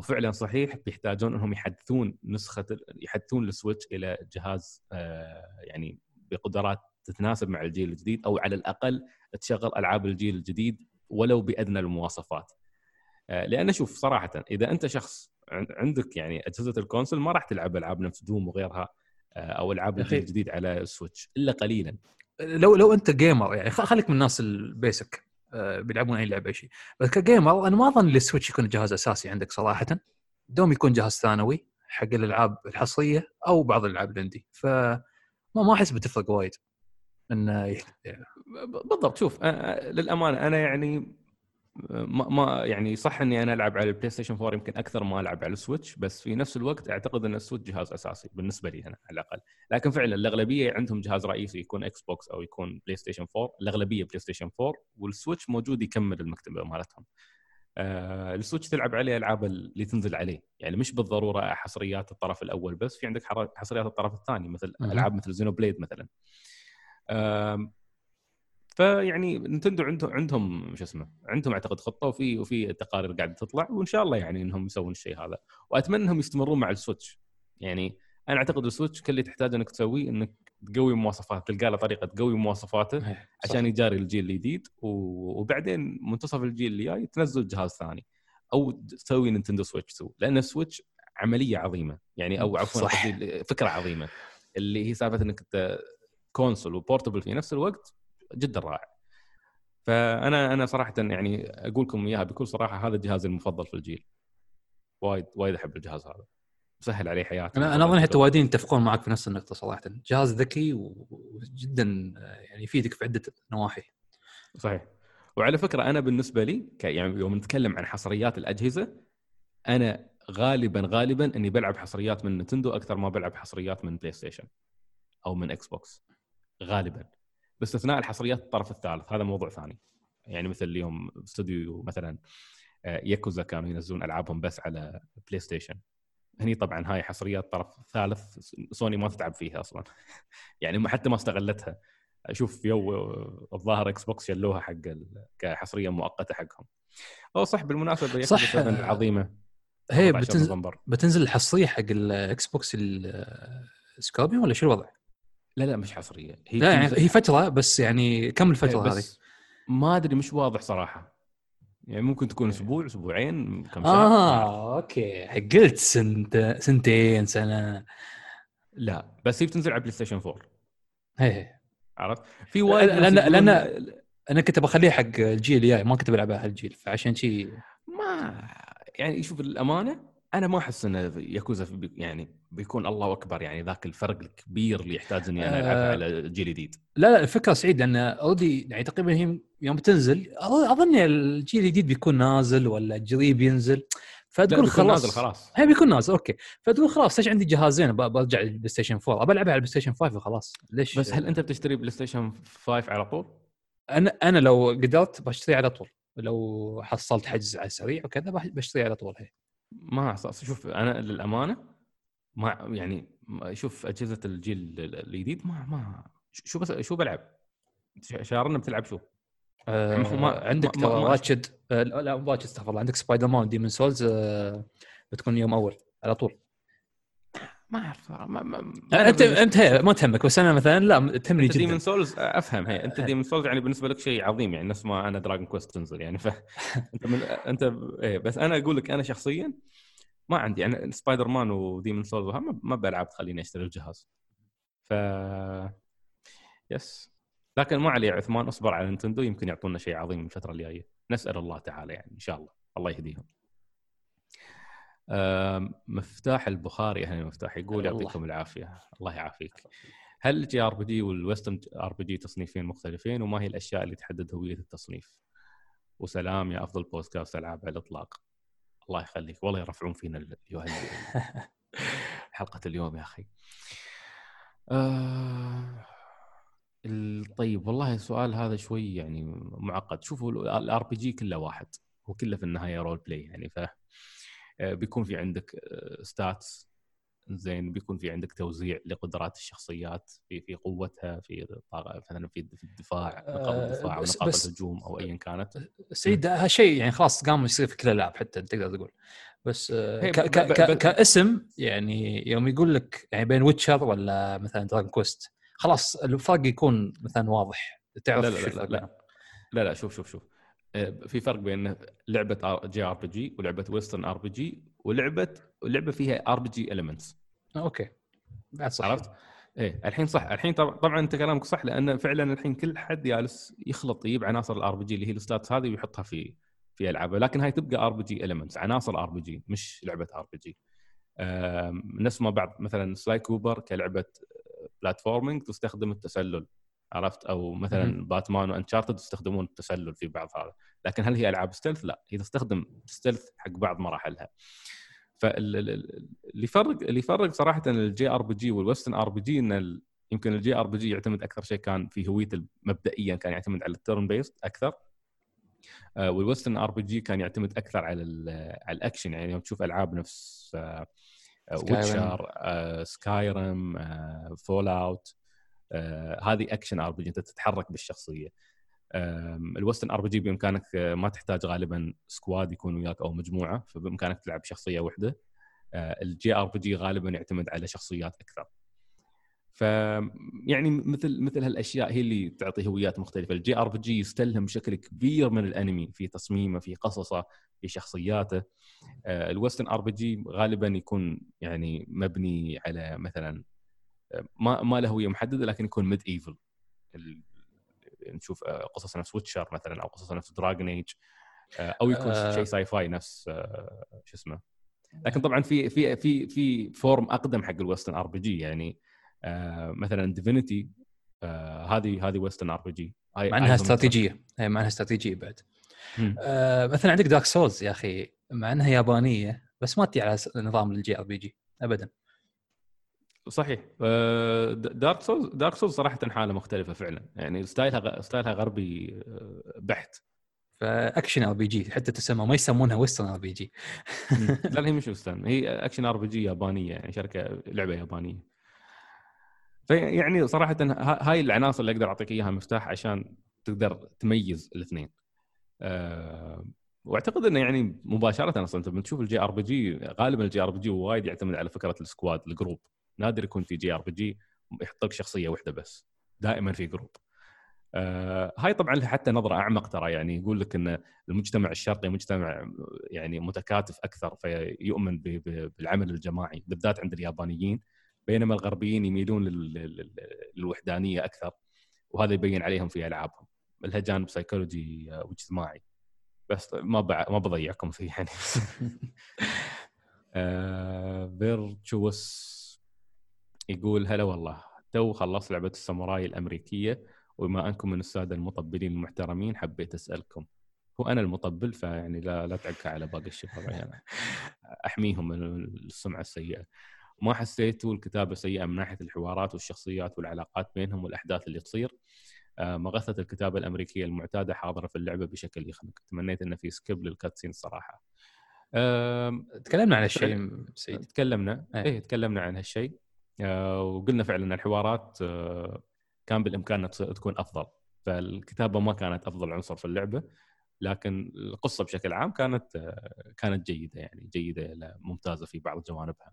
وفعلا صحيح بيحتاجون إنهم يحدثون نسخة يحدثون السويتش إلى جهاز آه، يعني بقدرات تتناسب مع الجيل الجديد أو على الأقل تشغل ألعاب الجيل الجديد ولو بأدنى المواصفات. آه، لأن شوف صراحة إذا أنت شخص عن- عندك يعني أجهزة ال console ما راح تلعب ألعاب نفس Doom وغيرها آه، أو ألعاب. الجيل الجديد على السويتش إلا قليلا. لو لو أنت gamer يعني خليك من الناس ال basic بيلعبون أي لعبة شيء. بس ك gamer أنا ما أظن السويتش يكون جهاز أساسي عندك صراحة. دوم يكون جهاز ثانوي حق الألعاب الحصرية أو بعض الألعاب ال indie. فما ما أحس بتفرق وايد إنه ي- ب- بالضبط شوف للأمانة أنا يعني ما, ما يعني صح إني أنا ألعب على البلاي ستيشن 4 يمكن أكثر ما ألعب على السويتش بس في نفس الوقت أعتقد إن السويتش جهاز أساسي بالنسبة لي أنا على الأقل. لكن فعلا الأغلبية عندهم جهاز رئيسي يكون إكس بوكس أو يكون بلاي ستيشن 4 الأغلبية بلاي ستيشن 4 والسويتش موجود يكمل المكتبة مالتهم. آه السويتش تلعب عليه الالعاب اللي تنزل عليه. يعني مش بالضرورة حصريات الطرف الأول بس في عندك حصريات الطرف الثاني مثل. ألعاب مثل Xenoblade مثلا. آم، فيعني نينتندو عندهم عندهم شو اسمه عندهم أعتقد خطة وفي وفي تقارير قاعدة تطلع وإن شاء الله يعني إنهم يسوون الشيء هذا. وأتمنى إنهم يستمرون مع السويتش. يعني أنا أعتقد السويتش كل اللي تحتاجه إنك تسويه إنك تقوي مواصفاته تلقى له طريقة تقوي مواصفاته صح. عشان يجاري الجيل الجديد وبعدين منتصف الجيل اللي جاي تنزل جهاز ثاني. أو تسوي نينتندو سويتش 2 لأن السويتش عملية عظيمة. يعني أو عفوا فكرة عظيمة. اللي هي سالفة إنك console و portable في نفس الوقت جدا رائع. فأنا أنا صراحة يعني أقول لكم إياها بكل صراحة هذا جهازي المفضل في الجيل. وايد وايد أحب الجهاز هذا. سهل علي حياتي. أنا أنا أظن حتى وايدين يتفقون معك في نفس النقطة صراحة. جهاز ذكي وجدا يعني يفيدك في عدة نواحي. صحيح. وعلى فكرة أنا بالنسبة لي يعني يوم نتكلم عن حصريات الأجهزة أنا غالبا غالبا إني بلعب حصريات من نينتندو أكثر ما بلعب حصريات من بلاي ستيشن أو من إكس بوكس غالبا. باستثناء الحصريات الطرف الثالث. هذا موضوع ثاني. يعني مثل اليوم استوديو مثلا آه، ياكوزا كانوا ينزلون ألعابهم بس على بلاي ستيشن هني طبعا هاي حصريات طرف ثالث سوني ما تتعب فيها أصلا. يعني حتى ما استغلتها. أشوف يو الظاهر إكس بوكس شلوها حق كحصرية مؤقتة حقهم. أو صح بالمناسبة صح. العظيمه هي بتنزل بتنزل الحصرية حق الاكس بوكس السكوربيون ولا شو الوضع؟ لا لا مش حصرية. هي لا يعني هي فترة بس يعني كم الفترة هذه؟ ما أدري مش واضح صراحة. يعني ممكن تكون إيه. أسبوع أسبوعين كم شهر؟ آه أوكي. قلت سنت سنتين سنة. لا بس هي بتنزل على بلاي ستيشن 4 إيه. عرفت؟ في وايد لأن لأن أنا كنت بخليه حق الجيل الجاي ما كنت بلعبها هالجيل فعشان شي ما يعني شوف الأمانة أنا ما أحس انه ياكوزا يعني بيكون الله أكبر يعني ذاك الفرق الكبير اللي يحتاج إني أنا ألعبها آه. على جيل جديد. لا لا الفكرة سعيد لأن already يعني تقريبا هي يوم بتنزل أظن الجيل الجديد بيكون نازل ولا قريب ينزل فتقول خلاص نازل خلاص. هي بيكون نازل أوكي. فتقول خلاص ليش عندي جهازين؟ برجع البلاي ستيشن 4 أبى ألعبها على البلاي ستيشن 5 وخلاص. ليش؟ بس هل أنت بتشتري بلاي ستيشن 5 على طول؟ أنا أنا لو قدرت بشتري على طول. لو حصلت حجز على السريع وكذا بشتري على طول هي. ما شوف أنا للأمانة ما يعني شوف أجهزة الجيل الجديد ما ما شو بس شو بلعب؟ شارنا بتلعب شو؟ آه ما عندك ما Ratchet آه لا مو Ratchet استغفر الله عندك Spider-Man Demon's Souls آه بتكون يوم أول على طول ما أعرف ما ما ما انت أنت هي ما تهمك بس أنا مثلا لا تهمني جدا. Demon's Souls أفهم هي أنت Demon's Souls يعني بالنسبة لك شيء عظيم يعني نفس ما أنا Dragon Quest تنزل يعني ف أنت من أنت إيه بس أنا أقول لك أنا شخصيا ما عندي يعني Spider-Man و Demon's Souls ما بلعب تخليني أشتري الجهاز. ف yes لكن ما عليه عثمان أصبر على نينتندو يمكن يعطونا شيء عظيم الفترة الجاية. نسأل الله تعالى يعني إن شاء الله. الله يهديهم. مفتاح البخاري أهلا مفتاح يقول يعطيكم العافية. الله يعافيك. هل ال JRPG وال western RPG تصنيفين مختلفين وما هي الأشياء اللي تحدد هوية التصنيف؟ وسلام يا أفضل بودكاست ألعاب على الإطلاق. الله يخليك. والله يرفعون فينا حلقة اليوم يا أخي. آه طيب والله السؤال هذا شوي يعني معقد. شوفوا ال RPG كله واحد وكله في النهاية role play يعني ف بيكون في عندك stats آه، زين بيكون في عندك توزيع لقدرات الشخصيات في في قوتها في مثلا في الدفاع نقاط آه، الدفاع أو نقاط الهجوم أو ايا كانت. سعيد هالشيء يعني خلاص قام يصير في كل الالعاب حتى تقدر تقول. بس ك ك ك كاسم يعني يوم يقول لك يعني بين Witcher ولا مثلا Dragon Quest خلاص الفرق يكون مثلا واضح. تعرف لا لا لا, لا, لا, لا, لا شوف شوف شوف. آه، في فرق بين لعبة جي آر بي جي ولعبة ويسترن آر بي جي ولعبة لعبه فيها RPG elements okay. بعد صح عرفت؟ إيه الحين صح. الحين طبعا أنت كلامك صح لأن فعلا الحين كل حد جالس يخلط يجيب عناصر ال RPG اللي هي ال stats هذه ويحطها في في العابه لكن هاي تبقى آر بي جي المنتس عناصر آر بي جي مش لعبة آر بي جي. نفس ما بعض مثلا Sly Cooper كلعبة platforming تستخدم التسلل. عرفت؟ أو مثلا Batman و Uncharted يستخدمون التسلل في بعض هذا. لكن هل هي ألعاب stealth؟ لا. هي تستخدم stealth حق بعض مراحلها. فاللي يفرق اللي يفرق صراحة الجي ار بي جي والويسترن ار بي جي إن يمكن الجي ار بي جي يعتمد أكثر شيء كان في هويته مبدئيا كان يعتمد على ال turn-based أكثر. وال Western RPG كان يعتمد أكثر على على الأكشن. يعني يوم تشوف ألعاب نفس Witcher Skyrim Fallout هذه action RPG أنت تتحرك بالشخصية. ال Western RPG بإمكانك آه، ما تحتاج غالبا squad يكون وياك أو مجموعة فبإمكانك تلعب شخصية واحدة. آه، ال JRPG غالبا يعتمد على شخصيات أكثر. ف يعني مثل مثل هالأشياء هي اللي تعطي هويات مختلفة. ال JRPG يستلهم بشكل كبير من الأنمي في تصميمه في قصصه في شخصياته. ال Western RPG غالبا يكون يعني مبني على مثلا ما ما له هويه محدده لكن يكون medieval نشوف قصص نفس Witcher مثلا أو قصص نفس Dragon Age أو يكون آه. شيء sci-fi نفس آه، شو اسمه. لكن طبعا في في في في form أقدم حق ال Western RPG يعني آه، مثلا Divinity هذه هذه Western RPG مع إنها استراتيجية. هي مع إنها استراتيجية بعد. آه مثلا عندك Dark Souls يا أخي. مع إنها يابانية بس ما تجي على نظام ال JRPG ابدا. صحيح. Dark Souls Dark Souls صراحة حالة مختلفة فعلا. يعني style ها style ها غربي آه، بحت. ف action RPG حتى تسمى ما يسمونها Western RPG. لا هي مش Western هي action RPG يابانية يعني شركة لعبة يابانية. فيعني صراحة ها- هاي العناصر اللي أقدر أعطيك إياها مفتاح عشان تقدر تميز الاثنين. أه وأعتقد إنه يعني مباشرة أصلا أنت بتشوف الجي آر بي جي غالبا الجي آر بي جي وايد يعتمد على فكرة ال squad ال group. نادر يكون في JRPG يحط لك شخصية واحدة بس دائما في group آه هاي طبعا لها حتى نظرة أعمق ترى يعني يقول لك إن المجتمع الشرقي مجتمع يعني متكاتف أكثر فيؤمن ب- بالعمل الجماعي بالذات عند اليابانيين بينما الغربيين يميلون لل- لل- للوحدانية أكثر وهذا يبين عليهم في ألعابهم. لها جانب سيكولوجي آه، واجتماعي. بس ما بع... ما بضيعكم فيه يعني. آه فيرتشوس يقول هلا والله تو خلصت لعبة الساموراي الأمريكية وبما أنكم من السادة المطبلين المحترمين حبيت أسألكم. هو أنا المطبل فيعني لا لا تعكى على باقي الشباب. يعني أحميهم من السمعة السيئة. ما حسيتوا الكتابة سيئة من ناحية الحوارات والشخصيات والعلاقات بينهم والأحداث اللي تصير؟ آه، مغثة الكتابة الأمريكية المعتادة حاضرة في اللعبة بشكل يخنق. تمنيت أن في سكيب للكاتسين الصراحة آم، تكلمنا عن هالشيء سيد تكلمنا إيه. إيه تكلمنا عن هالشيء. وقلنا فعلا الحوارات آه، كان بالإمكان إنها تكون أفضل. فالكتابة ما كانت أفضل عنصر في اللعبة لكن القصة بشكل عام كانت آه، كانت جيدة يعني جيدة ممتازة في بعض جوانبها.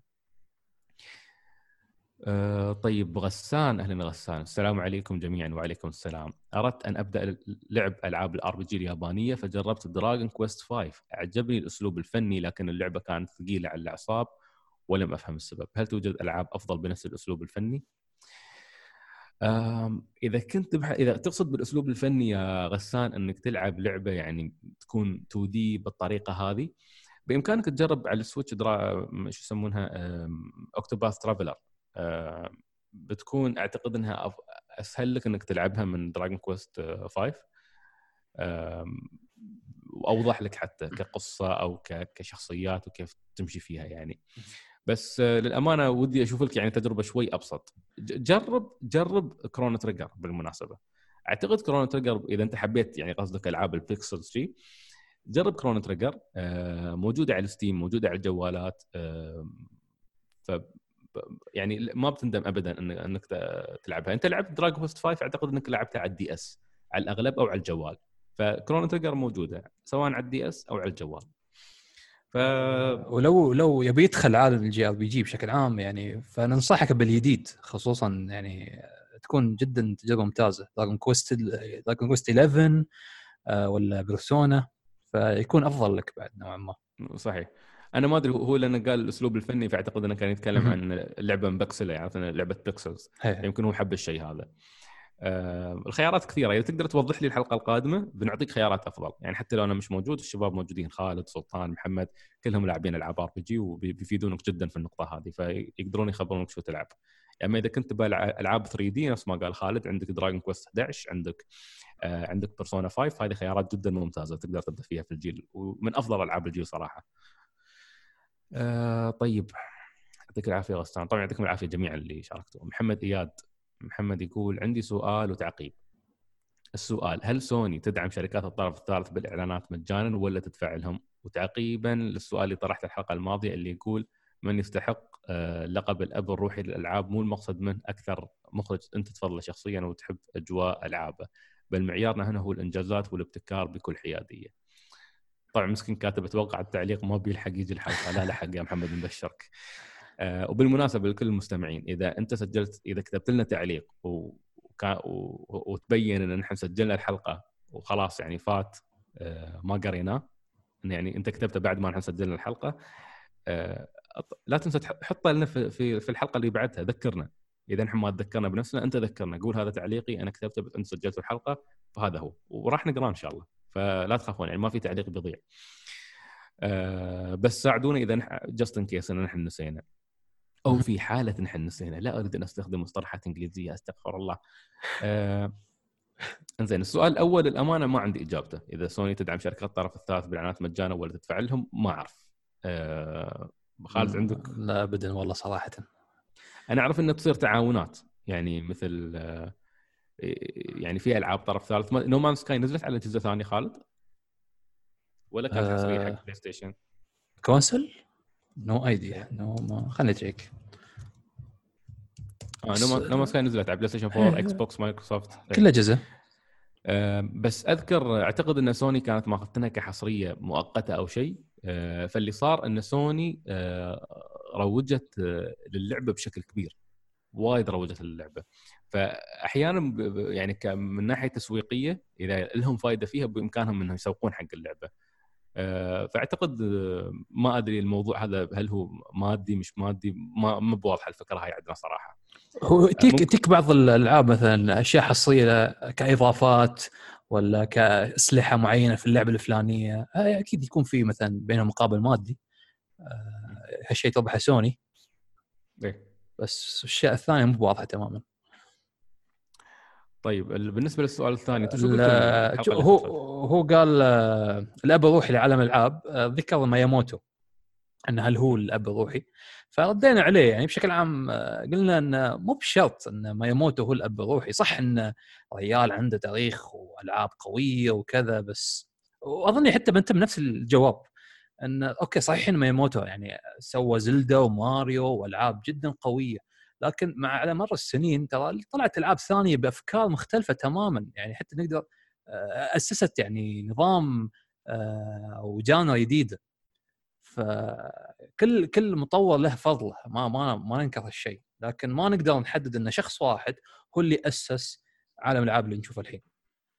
آه، طيب غسان أهلا غسان. السلام عليكم جميعا وعليكم السلام. أردت أن أبدأ لعب ألعاب ال RPG اليابانية فجربت Dragon Quest 5 أعجبني الأسلوب الفني لكن اللعبة كانت ثقيلة على الأعصاب. ولم أفهم السبب. هل توجد ألعاب أفضل بنفس الأسلوب الفني؟ إذا كنت بح... إذا تقصد بالأسلوب الفني يا غسان إنك تلعب لعبة يعني تكون 2D بالطريقة هذه بإمكانك تجرب على ال Switch درا... شو يسمونها؟ Octopath Traveler. بتكون أعتقد إنها أف... أسهل لك إنك تلعبها من Dragon Quest 5 أم، وأوضح لك حتى كقصة أو. كشخصيات وكيف تمشي فيها يعني. بس آه، للأمانة ودي أشوف لك يعني تجربة شوي أبسط. جرب جرب Chrono Trigger بالمناسبة. أعتقد Chrono Trigger إذا أنت حبيت يعني قصدك ألعاب ال pixels شي جرب Chrono Trigger آه، موجودة على Steam موجودة على الجوالات ف يعني ما بتندم ابدا إنك تلعبها. أنت لعبت Dragon Quest 5 أعتقد إنك لعبتها على ال DS على الأغلب أو على الجوال. ف Chrono Trigger موجودة سواء على ال DS أو على الجوال. ف ولو لو يبي يدخل عالم ال JRPG بشكل عام يعني فننصحك بالجديد خصوصا يعني تكون جدا تجربة ممتازة. Dragon Quest Dragon Quest 11 آه، ولا Persona فيكون أفضل لك بعد نوعا ما. صحيح. أنا ما أدري هو لأنه قال الأسلوب الفني فأعتقد إنه كان يتكلم. عن اللعبه مبكسلة يعني لعبة pixels. يمكن هو حب الشيء هذا. آه الخيارات كثيرة. إذا تقدر توضح لي الحلقة القادمة بنعطيك خيارات أفضل. يعني حتى لو أنا مش موجود الشباب موجودين خالد سلطان محمد كلهم لاعبين ألعاب RPG وبيفيدونك جدا في النقطة هذه فيقدرون يخبرونك شو تلعب. يعني أما إذا كنت تبغى الع- ألعاب 3D نفس ما قال خالد عندك Dragon Quest 11 عندك آه عندك Persona 5 هذه خيارات جدا ممتازة تقدر تبدأ فيها في الجيل ومن أفضل ألعاب الجيل صراحة. آه طيب يعطيك العافية غسان. طبعا يعطيكم العافية جميعا اللي شاركتوا. محمد إياد محمد يقول عندي سؤال وتعقيب السؤال هل سوني تدعم شركات الطرف الثالث بالإعلانات مجانا ولا تدفع لهم؟ وتعقيبا للسؤال اللي طرحته الحلقة الماضية اللي يقول من يستحق آه، لقب الأب الروحي للألعاب مو المقصد منه أكثر مخرج أنت تفضله شخصيا وتحب أجواء ألعابه بل معيارنا هنا هو الإنجازات والابتكار بكل حيادية. طبعا مسكين كاتب أتوقع التعليق ما بيلحق يجي الحلقة لا لحق يا محمد نبشرك. آه، وبالمناسبة لكل المستمعين إذا أنت سجلت إذا كتبت لنا تعليق. وتبين إن نحن سجلنا الحلقة وخلاص يعني فات آه، ما قريناه يعني أنت كتبته بعد ما نحن سجلنا الحلقة آه، لا تنسى حطه لنا في في الحلقة اللي بعدها ذكرنا. إذا نحن ما تذكرنا بنفسنا أنت ذكرنا قول هذا تعليقي أنا كتبته أنت سجلت الحلقة فهذا هو. وراح نقرأه إن شاء الله. فلا تخافون يعني ما في تعليق بيضيع. أه بس ساعدونا إذا جاست ان كيس إن نحن نسينا. أو في حالة نحن نسينا لا أريد أن أستخدم مصطلحات إنجليزية أستغفر الله. أه إنزين السؤال الأول للأمانة ما عندي إجابته. إذا سوني تدعم شركات الطرف الثالث بالإعلانات مجانا ولا تدفع لهم ما أعرف. أه خالد عندك؟ لا ابدا والله صراحة. أنا أعرف إنه تصير تعاونات يعني مثل آه، يعني في ألعاب طرف ثالث. No Man's Sky نزلت على جزء ثاني خالد؟ ولا كانت حصريه حق بلاي ستيشن console؟ no idea no ما خليني أ check آه No Man's Sky نزلت على بلاي ستيشن 4 إكس بوكس مايكروسوفت كل اجهزه آه بس أذكر أعتقد إن سوني كانت ماخذتها كحصرية مؤقتة أو شيء. آه فاللي صار إن سوني آه روجت للعبة بشكل كبير. وايد روجت للعبة. فأحيانا يعني من ناحية تسويقية إذا لهم فائده فيها بإمكانهم إنهم يسوقون حق اللعبة. فأعتقد آه، ما أدري الموضوع هذا هل هو مادي مش مادي ما ما بواضحه الفكرة هاي عندنا صراحة. هو تيك تيك بعض الألعاب مثلا أشياء حصرية كإضافات ولا كأسلحة معينة في اللعبة الفلانية أكيد يكون في مثلا بينهم مقابل مادي. هالشيء توضحه سوني. إيه؟ بس الاشياء الثانية مو واضحه تماما. طيب بالنسبة للسؤال الثاني هو هو قال آه، الأب الروحي لعالم الألعاب آه، ذكر ماياموتو إن هل هو الأب الروحي؟ فردينا عليه يعني بشكل عام آه، قلنا انه مو بشرط إن ماياموتو هو الأب الروحي. صح إن ريال عنده تاريخ وألعاب قوية وكذا بس واظني حتى أنتم نفس الجواب إن okay صحيح إن مياموتو يعني سوى زلدا وماريو وألعاب جدا قوية لكن مع على مر السنين ترى طلعت ألعاب ثانية بأفكار مختلفة تماما. يعني حتى نقدر آه، أسست يعني نظام آه، أو جانا جديده فكل كل مطور له فضله ما ما ما ننكر هالشيء. لكن ما نقدر نحدد إن شخص واحد هو اللي أسس عالم الألعاب اللي نشوفه الحين.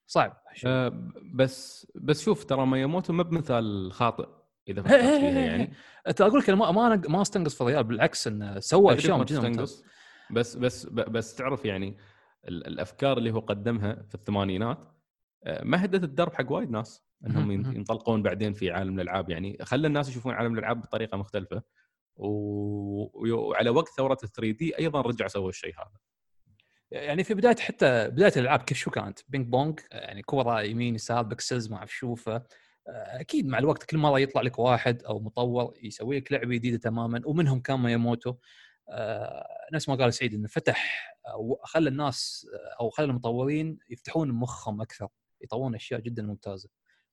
صعب أه بس بس شوف ترى ماياموتو ما بمثال خاطئ. إذا فكرت فيها يعني. أقول لك ما ما ما استنقص في الريال بالعكس إنه سوى اشياء جدا بس بس بس تعرف يعني الأفكار اللي هو قدمها في الثمانينات آه، مهدت الدرب حق وايد ناس إنهم ينطلقون بعدين في عالم الألعاب. يعني خلى الناس يشوفون عالم الألعاب بطريقة مختلفة. وعلى وقت ثورة ال 3D أيضا رجع سوى الشيء هذا. يعني في بداية حتى بداية الألعاب كيف شو كانت؟ بينج بونج يعني كوره يمين يسار pixels ما أعرف شو أكيد مع الوقت كل مرة يطلع لك واحد أو مطور يسوي لك لعبة جديدة تماما ومنهم كان ماياموتو آه نفس ما قال سعيد إنه فتح أو خلى الناس أو خلى المطورين يفتحون مخهم أكثر يطورون أشياء جدا ممتازة.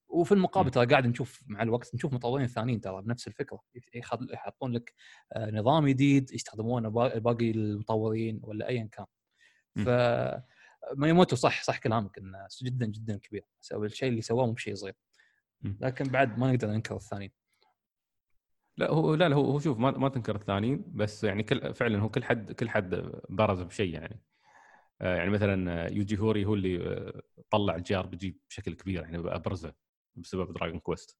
وفي المقابل ترى قاعد نشوف مع الوقت نشوف مطورين ثانيين ترى بنفس الفكرة يحطون لك آه، نظام جديد يستخدمونه باقي المطورين ولا ايا كان. ف مايموتو صح صح كلامك إنه جدا جدا كبير. الشيء اللي سواه مو بشيء صغير. لكن بعد ما نقدر ننكر الثانيين لا هو لا, لا هو شوف ما, ما تنكر الثانيين بس يعني كل فعلا هو كل حد كل حد برز بشيء يعني. آه يعني مثلا يوجي هوري هو اللي آه، طلع ال JRPG بشكل كبير يعني ابرزه بسبب Dragon Quest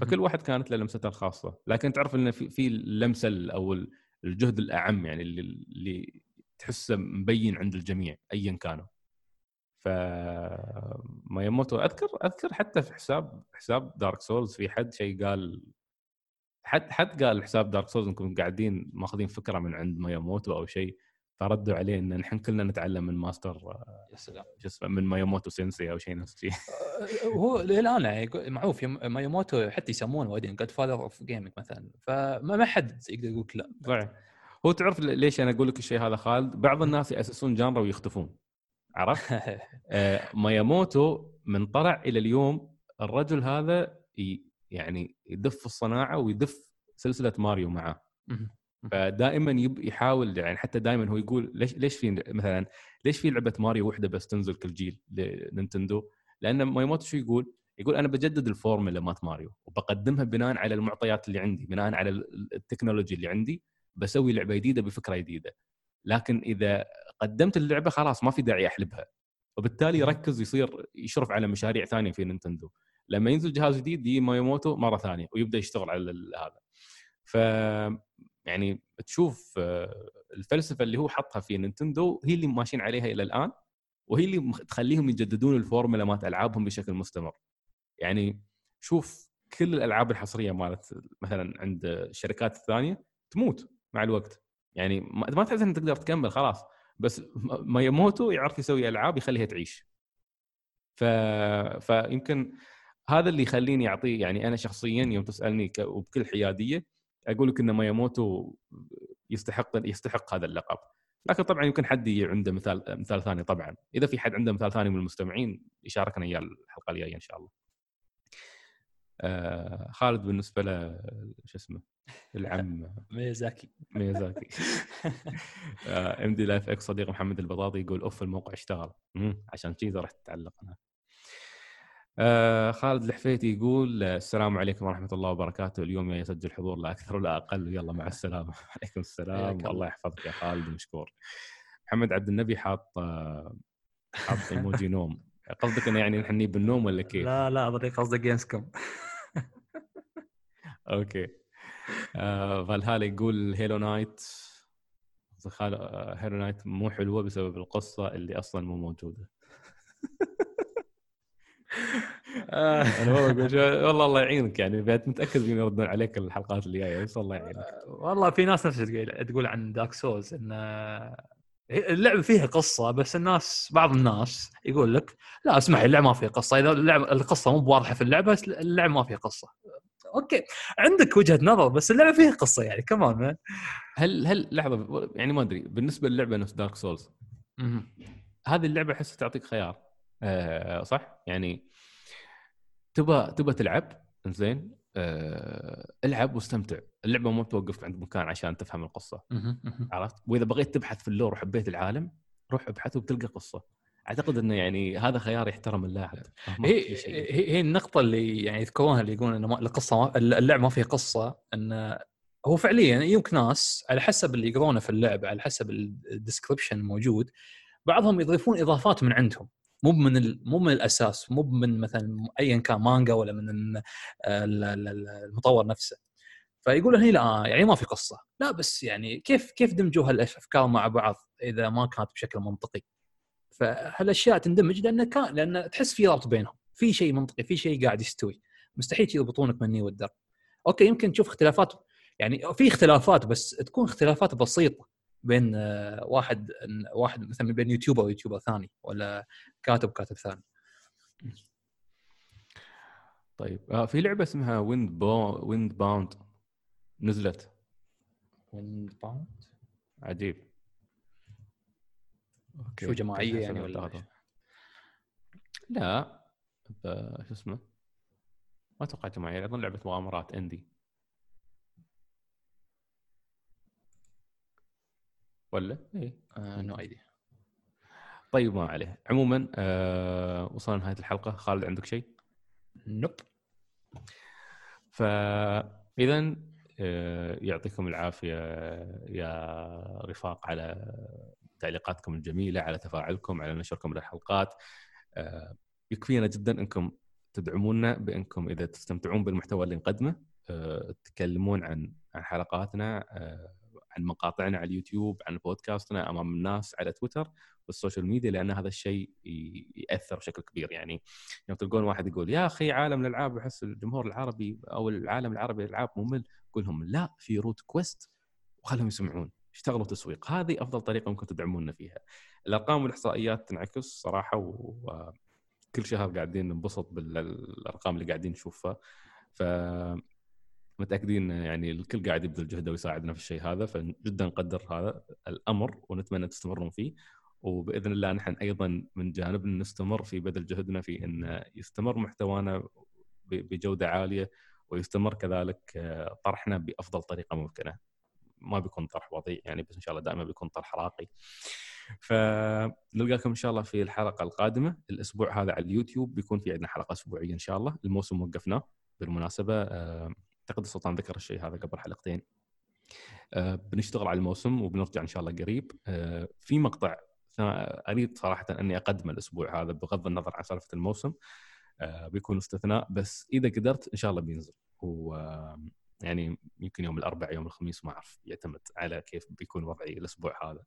فكل واحد كانت له لمسته الخاصة. لكن تعرف إن في في اللمسة أو الجهد الأعم يعني اللي, اللي تحسه مبين عند الجميع ايا كانوا. ف ماياموتو أذكر أذكر حتى في حساب حساب Dark Souls في حد شيء قال حد حد قال حساب Dark Souls إنكم قاعدين ماخذين فكرة من عند ماياموتو أو شيء فردوا عليه إن نحن كلنا نتعلم من ماستر يا سلام. شو اسمه من sensei أو شيء نفس الشيء. هو للان يعني معروف ماياموتو حتى يسمونه بعدين godfather of gaming مثلا فما حد يقدر يقول لا. صحيح. هو تعرف ليش أنا أقول لك الشيء هذا خالد؟ بعض الناس يأسسون genre ا ويختفون. عرفت؟ آه ماياموتو من طلع إلى اليوم الرجل هذا يعني يدف الصناعة ويدف سلسلة ماريو معاه فدائما يب يحاول يعني حتى دائما هو يقول ليش ليش في مثلا ليش في لعبة ماريو واحدة بس تنزل كل جيل لنينتندو؟ لأن مياموتو شو يقول؟ يقول أنا بجدد الفورمولا مات ماريو وبقدمها بناء على المعطيات اللي عندي، بناء على ال technology اللي عندي بسوي لعبة جديدة بفكرة جديدة. لكن إذا قدمت اللعبة خلاص ما في داعي أحلبها. وبالتالي يركز يصير يشرف على مشاريع ثانية في نينتندو. لما ينزل جهاز جديد يجي مياموتو مرة ثانية ويبدأ يشتغل على هذا. ف يعني تشوف آه، الفلسفة اللي هو حطها في نينتندو هي اللي ماشيين عليها إلى الآن وهي اللي تخليهم يجددون الفورمولا مالت ألعابهم بشكل مستمر. يعني شوف كل الألعاب الحصرية مالت مثلا عند الشركات الثانية تموت مع الوقت. يعني ما تحس انك تقدر تكمل خلاص. بس مياموتو يعرف يسوي ألعاب يخليها تعيش. ف... فيمكن هذا اللي يخليني اعطيه يعني أنا شخصيا يوم تسألني ك... وبكل حيادية أقول لك إن ماياموتو يستحق يستحق هذا اللقب. لكن طبعا يمكن حد عنده مثال مثال ثاني طبعا. إذا في حد عنده مثال ثاني من المستمعين يشاركنا إياه الحلقة الجاية إن شاء الله. آه خالد بالنسبة له شو اسمه؟ العم ميزاكي ميازاكي. MD Live X صديق محمد البطاطي يقول أوف الموقع اشتغل. عشان كذا رحت أتعلق أنا. آه خالد الحفيتي يقول السلام عليكم ورحمة الله وبركاته. اليوم يسجل حضور لا أكثر ولا أقل. يلا مع السلامة. عليكم السلام. الله. يحفظك يا خالد مشكور. محمد عبد النبي حاط آه، حاط إيموجي نوم. قصدك إنه يعني نحن نجيب النوم ولا كيف؟ لا لا اظني قصدك جيمز كوم okay. آه فالهالا يقول Hollow Knight آه، Hollow Knight مو حلوة بسبب القصة اللي أصلا مو موجودة. أنا والله والله الله يعينك يعني. متأكد انه يردون عليك الحلقات اللي جاية بس الله يعينك. والله في ناس نفس تقول عن Dark Souls إن اللعبه فيها قصة بس الناس بعض الناس يقول لك لا اسمع اللعبه ما فيها قصة. إذا اللعبه القصة مو بواضحة في اللعبه اللعبه ما فيها قصة. okay. عندك وجهة نظر بس اللعبة فيها قصة يعني كمان هل هل لحظة يعني ما أدري بالنسبة للعبة نفس Dark Souls هذه اللعبة احس تعطيك خيار. آه صح؟ يعني تبى تبى تلعب زين آه العب واستمتع. اللعبة ما توقف عند مكان عشان تفهم القصة. عرفت؟ وإذا بغيت تبحث في ال lore وحبيت العالم روح ابحث وبتلقى قصة. أعتقد إنه يعني هذا خيار يحترم اللاعب هي. هي هي النقطة اللي يعني يذكرونها اللي يقولون ان ما- القصة ما اللعبة ما فيها قصة ان هو فعليا يمكن ناس على حسب اللي يقرونه في اللعبة على حسب الديسكربشن الموجود بعضهم يضيفون إضافات من عندهم. مو من ال- مو من الأساس مو من مثلا ايا كان مانجا ولا من ال- ال- ال- المطور نفسه. فيقول هني لا يعني ما في قصة. لا بس يعني كيف كيف دمجوا هالافكار مع بعض إذا ما كانت بشكل منطقي؟ فهالأشياء تندمج لأن كان لأن تحس في ربط بينهم. في شيء منطقي في شيء قاعد يستوي. مستحيل يربطونك مني والدر okay يمكن تشوف اختلافات يعني في اختلافات بس تكون اختلافات بسيطة بين آه، واحد واحد مثلا بين YouTuber و YouTuber ثاني ولا كاتب كاتب ثاني. طيب آه في لعبة اسمها Wind bou Windbound نزلت عجيب. okay شو جماعية يعني ولا؟ لا شو اسمه؟ ما أتوقع جماعية أظن لعبة مغامرات indie. ولا؟ إيه no idea طيب ما عليه. عموما آه وصلنا لنهاية الحلقة. خالد عندك شيء؟ nope فاذا آه، يعطيكم العافية يا رفاق على تعليقاتكم الجميلة على تفاعلكم على نشركم للحلقات. آه، يكفينا جدا إنكم تدعمونا بإنكم إذا تستمتعون بالمحتوى اللي نقدمه. آه، تتكلمون عن عن حلقاتنا آه، عن مقاطعنا على اليوتيوب عن بودكاستنا أمام الناس على تويتر وال social media لأن هذا الشيء يأثر بشكل كبير. يعني يوم تلقون واحد يقول يا أخي عالم الألعاب أحس الجمهور العربي أو العالم العربي الالعاب ممل. قول لهم لا في روت كويست وخلهم يسمعون. اشتغلوا تسويق. هذه أفضل طريقة ممكن تدعمونا فيها. الأرقام والإحصائيات تنعكس صراحة وكل شهر قاعدين ننبسط بالأرقام اللي قاعدين نشوفها. ف متأكدين يعني الكل قاعد يبذل جهده ويساعدنا في الشيء هذا فجدا نقدر هذا الأمر ونتمنى تستمرون فيه. وبإذن الله نحن أيضا من جانبنا نستمر في بذل جهدنا في إن يستمر محتوانا بجودة عالية ويستمر كذلك طرحنا بأفضل طريقة ممكنة. ما بيكون طرح بطيء يعني بس إن شاء الله دائما بيكون طرح راقي. فنلقاكم إن شاء الله في الحلقة القادمة، الأسبوع هذا على اليوتيوب بيكون في عندنا حلقة أسبوعية إن شاء الله، الموسم وقفناه بالمناسبة آه، أعتقد السلطان ذكر الشيء هذا قبل حلقتين. آه، بنشتغل على الموسم وبنرجع إن شاء الله قريب. آه، في مقطع أريد صراحة أني أقدمه الأسبوع هذا بغض النظر عن سالفة الموسم بيكون استثناء بس إذا قدرت إن شاء الله بينزل يعني يمكن يوم الاربعاء يوم الخميس ما أعرف يعتمد على كيف بيكون وضعي الأسبوع هذا.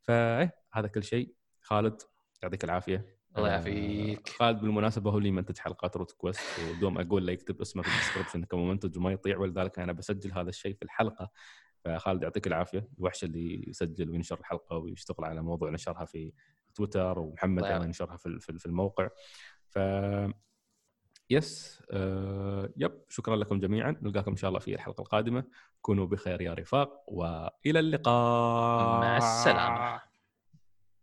فايه هذا كل شيء. خالد يعطيك العافية. الله آه، يعافيك. خالد بالمناسبة هو اللي منتج حلقات روت كويست ودوم أقول له يكتب اسمه في ال description كمنتج وما يطيع ولذلك أنا بسجل هذا الشيء في الحلقة. فخالد يعطيك العافية. الوحش اللي يسجل وينشر الحلقة ويشتغل على موضوع نشرها في تويتر ومحمد أيضا ينشرها في الموقع. ف يس. آه يب. شكرا لكم جميعا. نلقاكم إن شاء الله في الحلقة القادمة. كونوا بخير يا رفاق وإلى اللقاء. مع السلامة.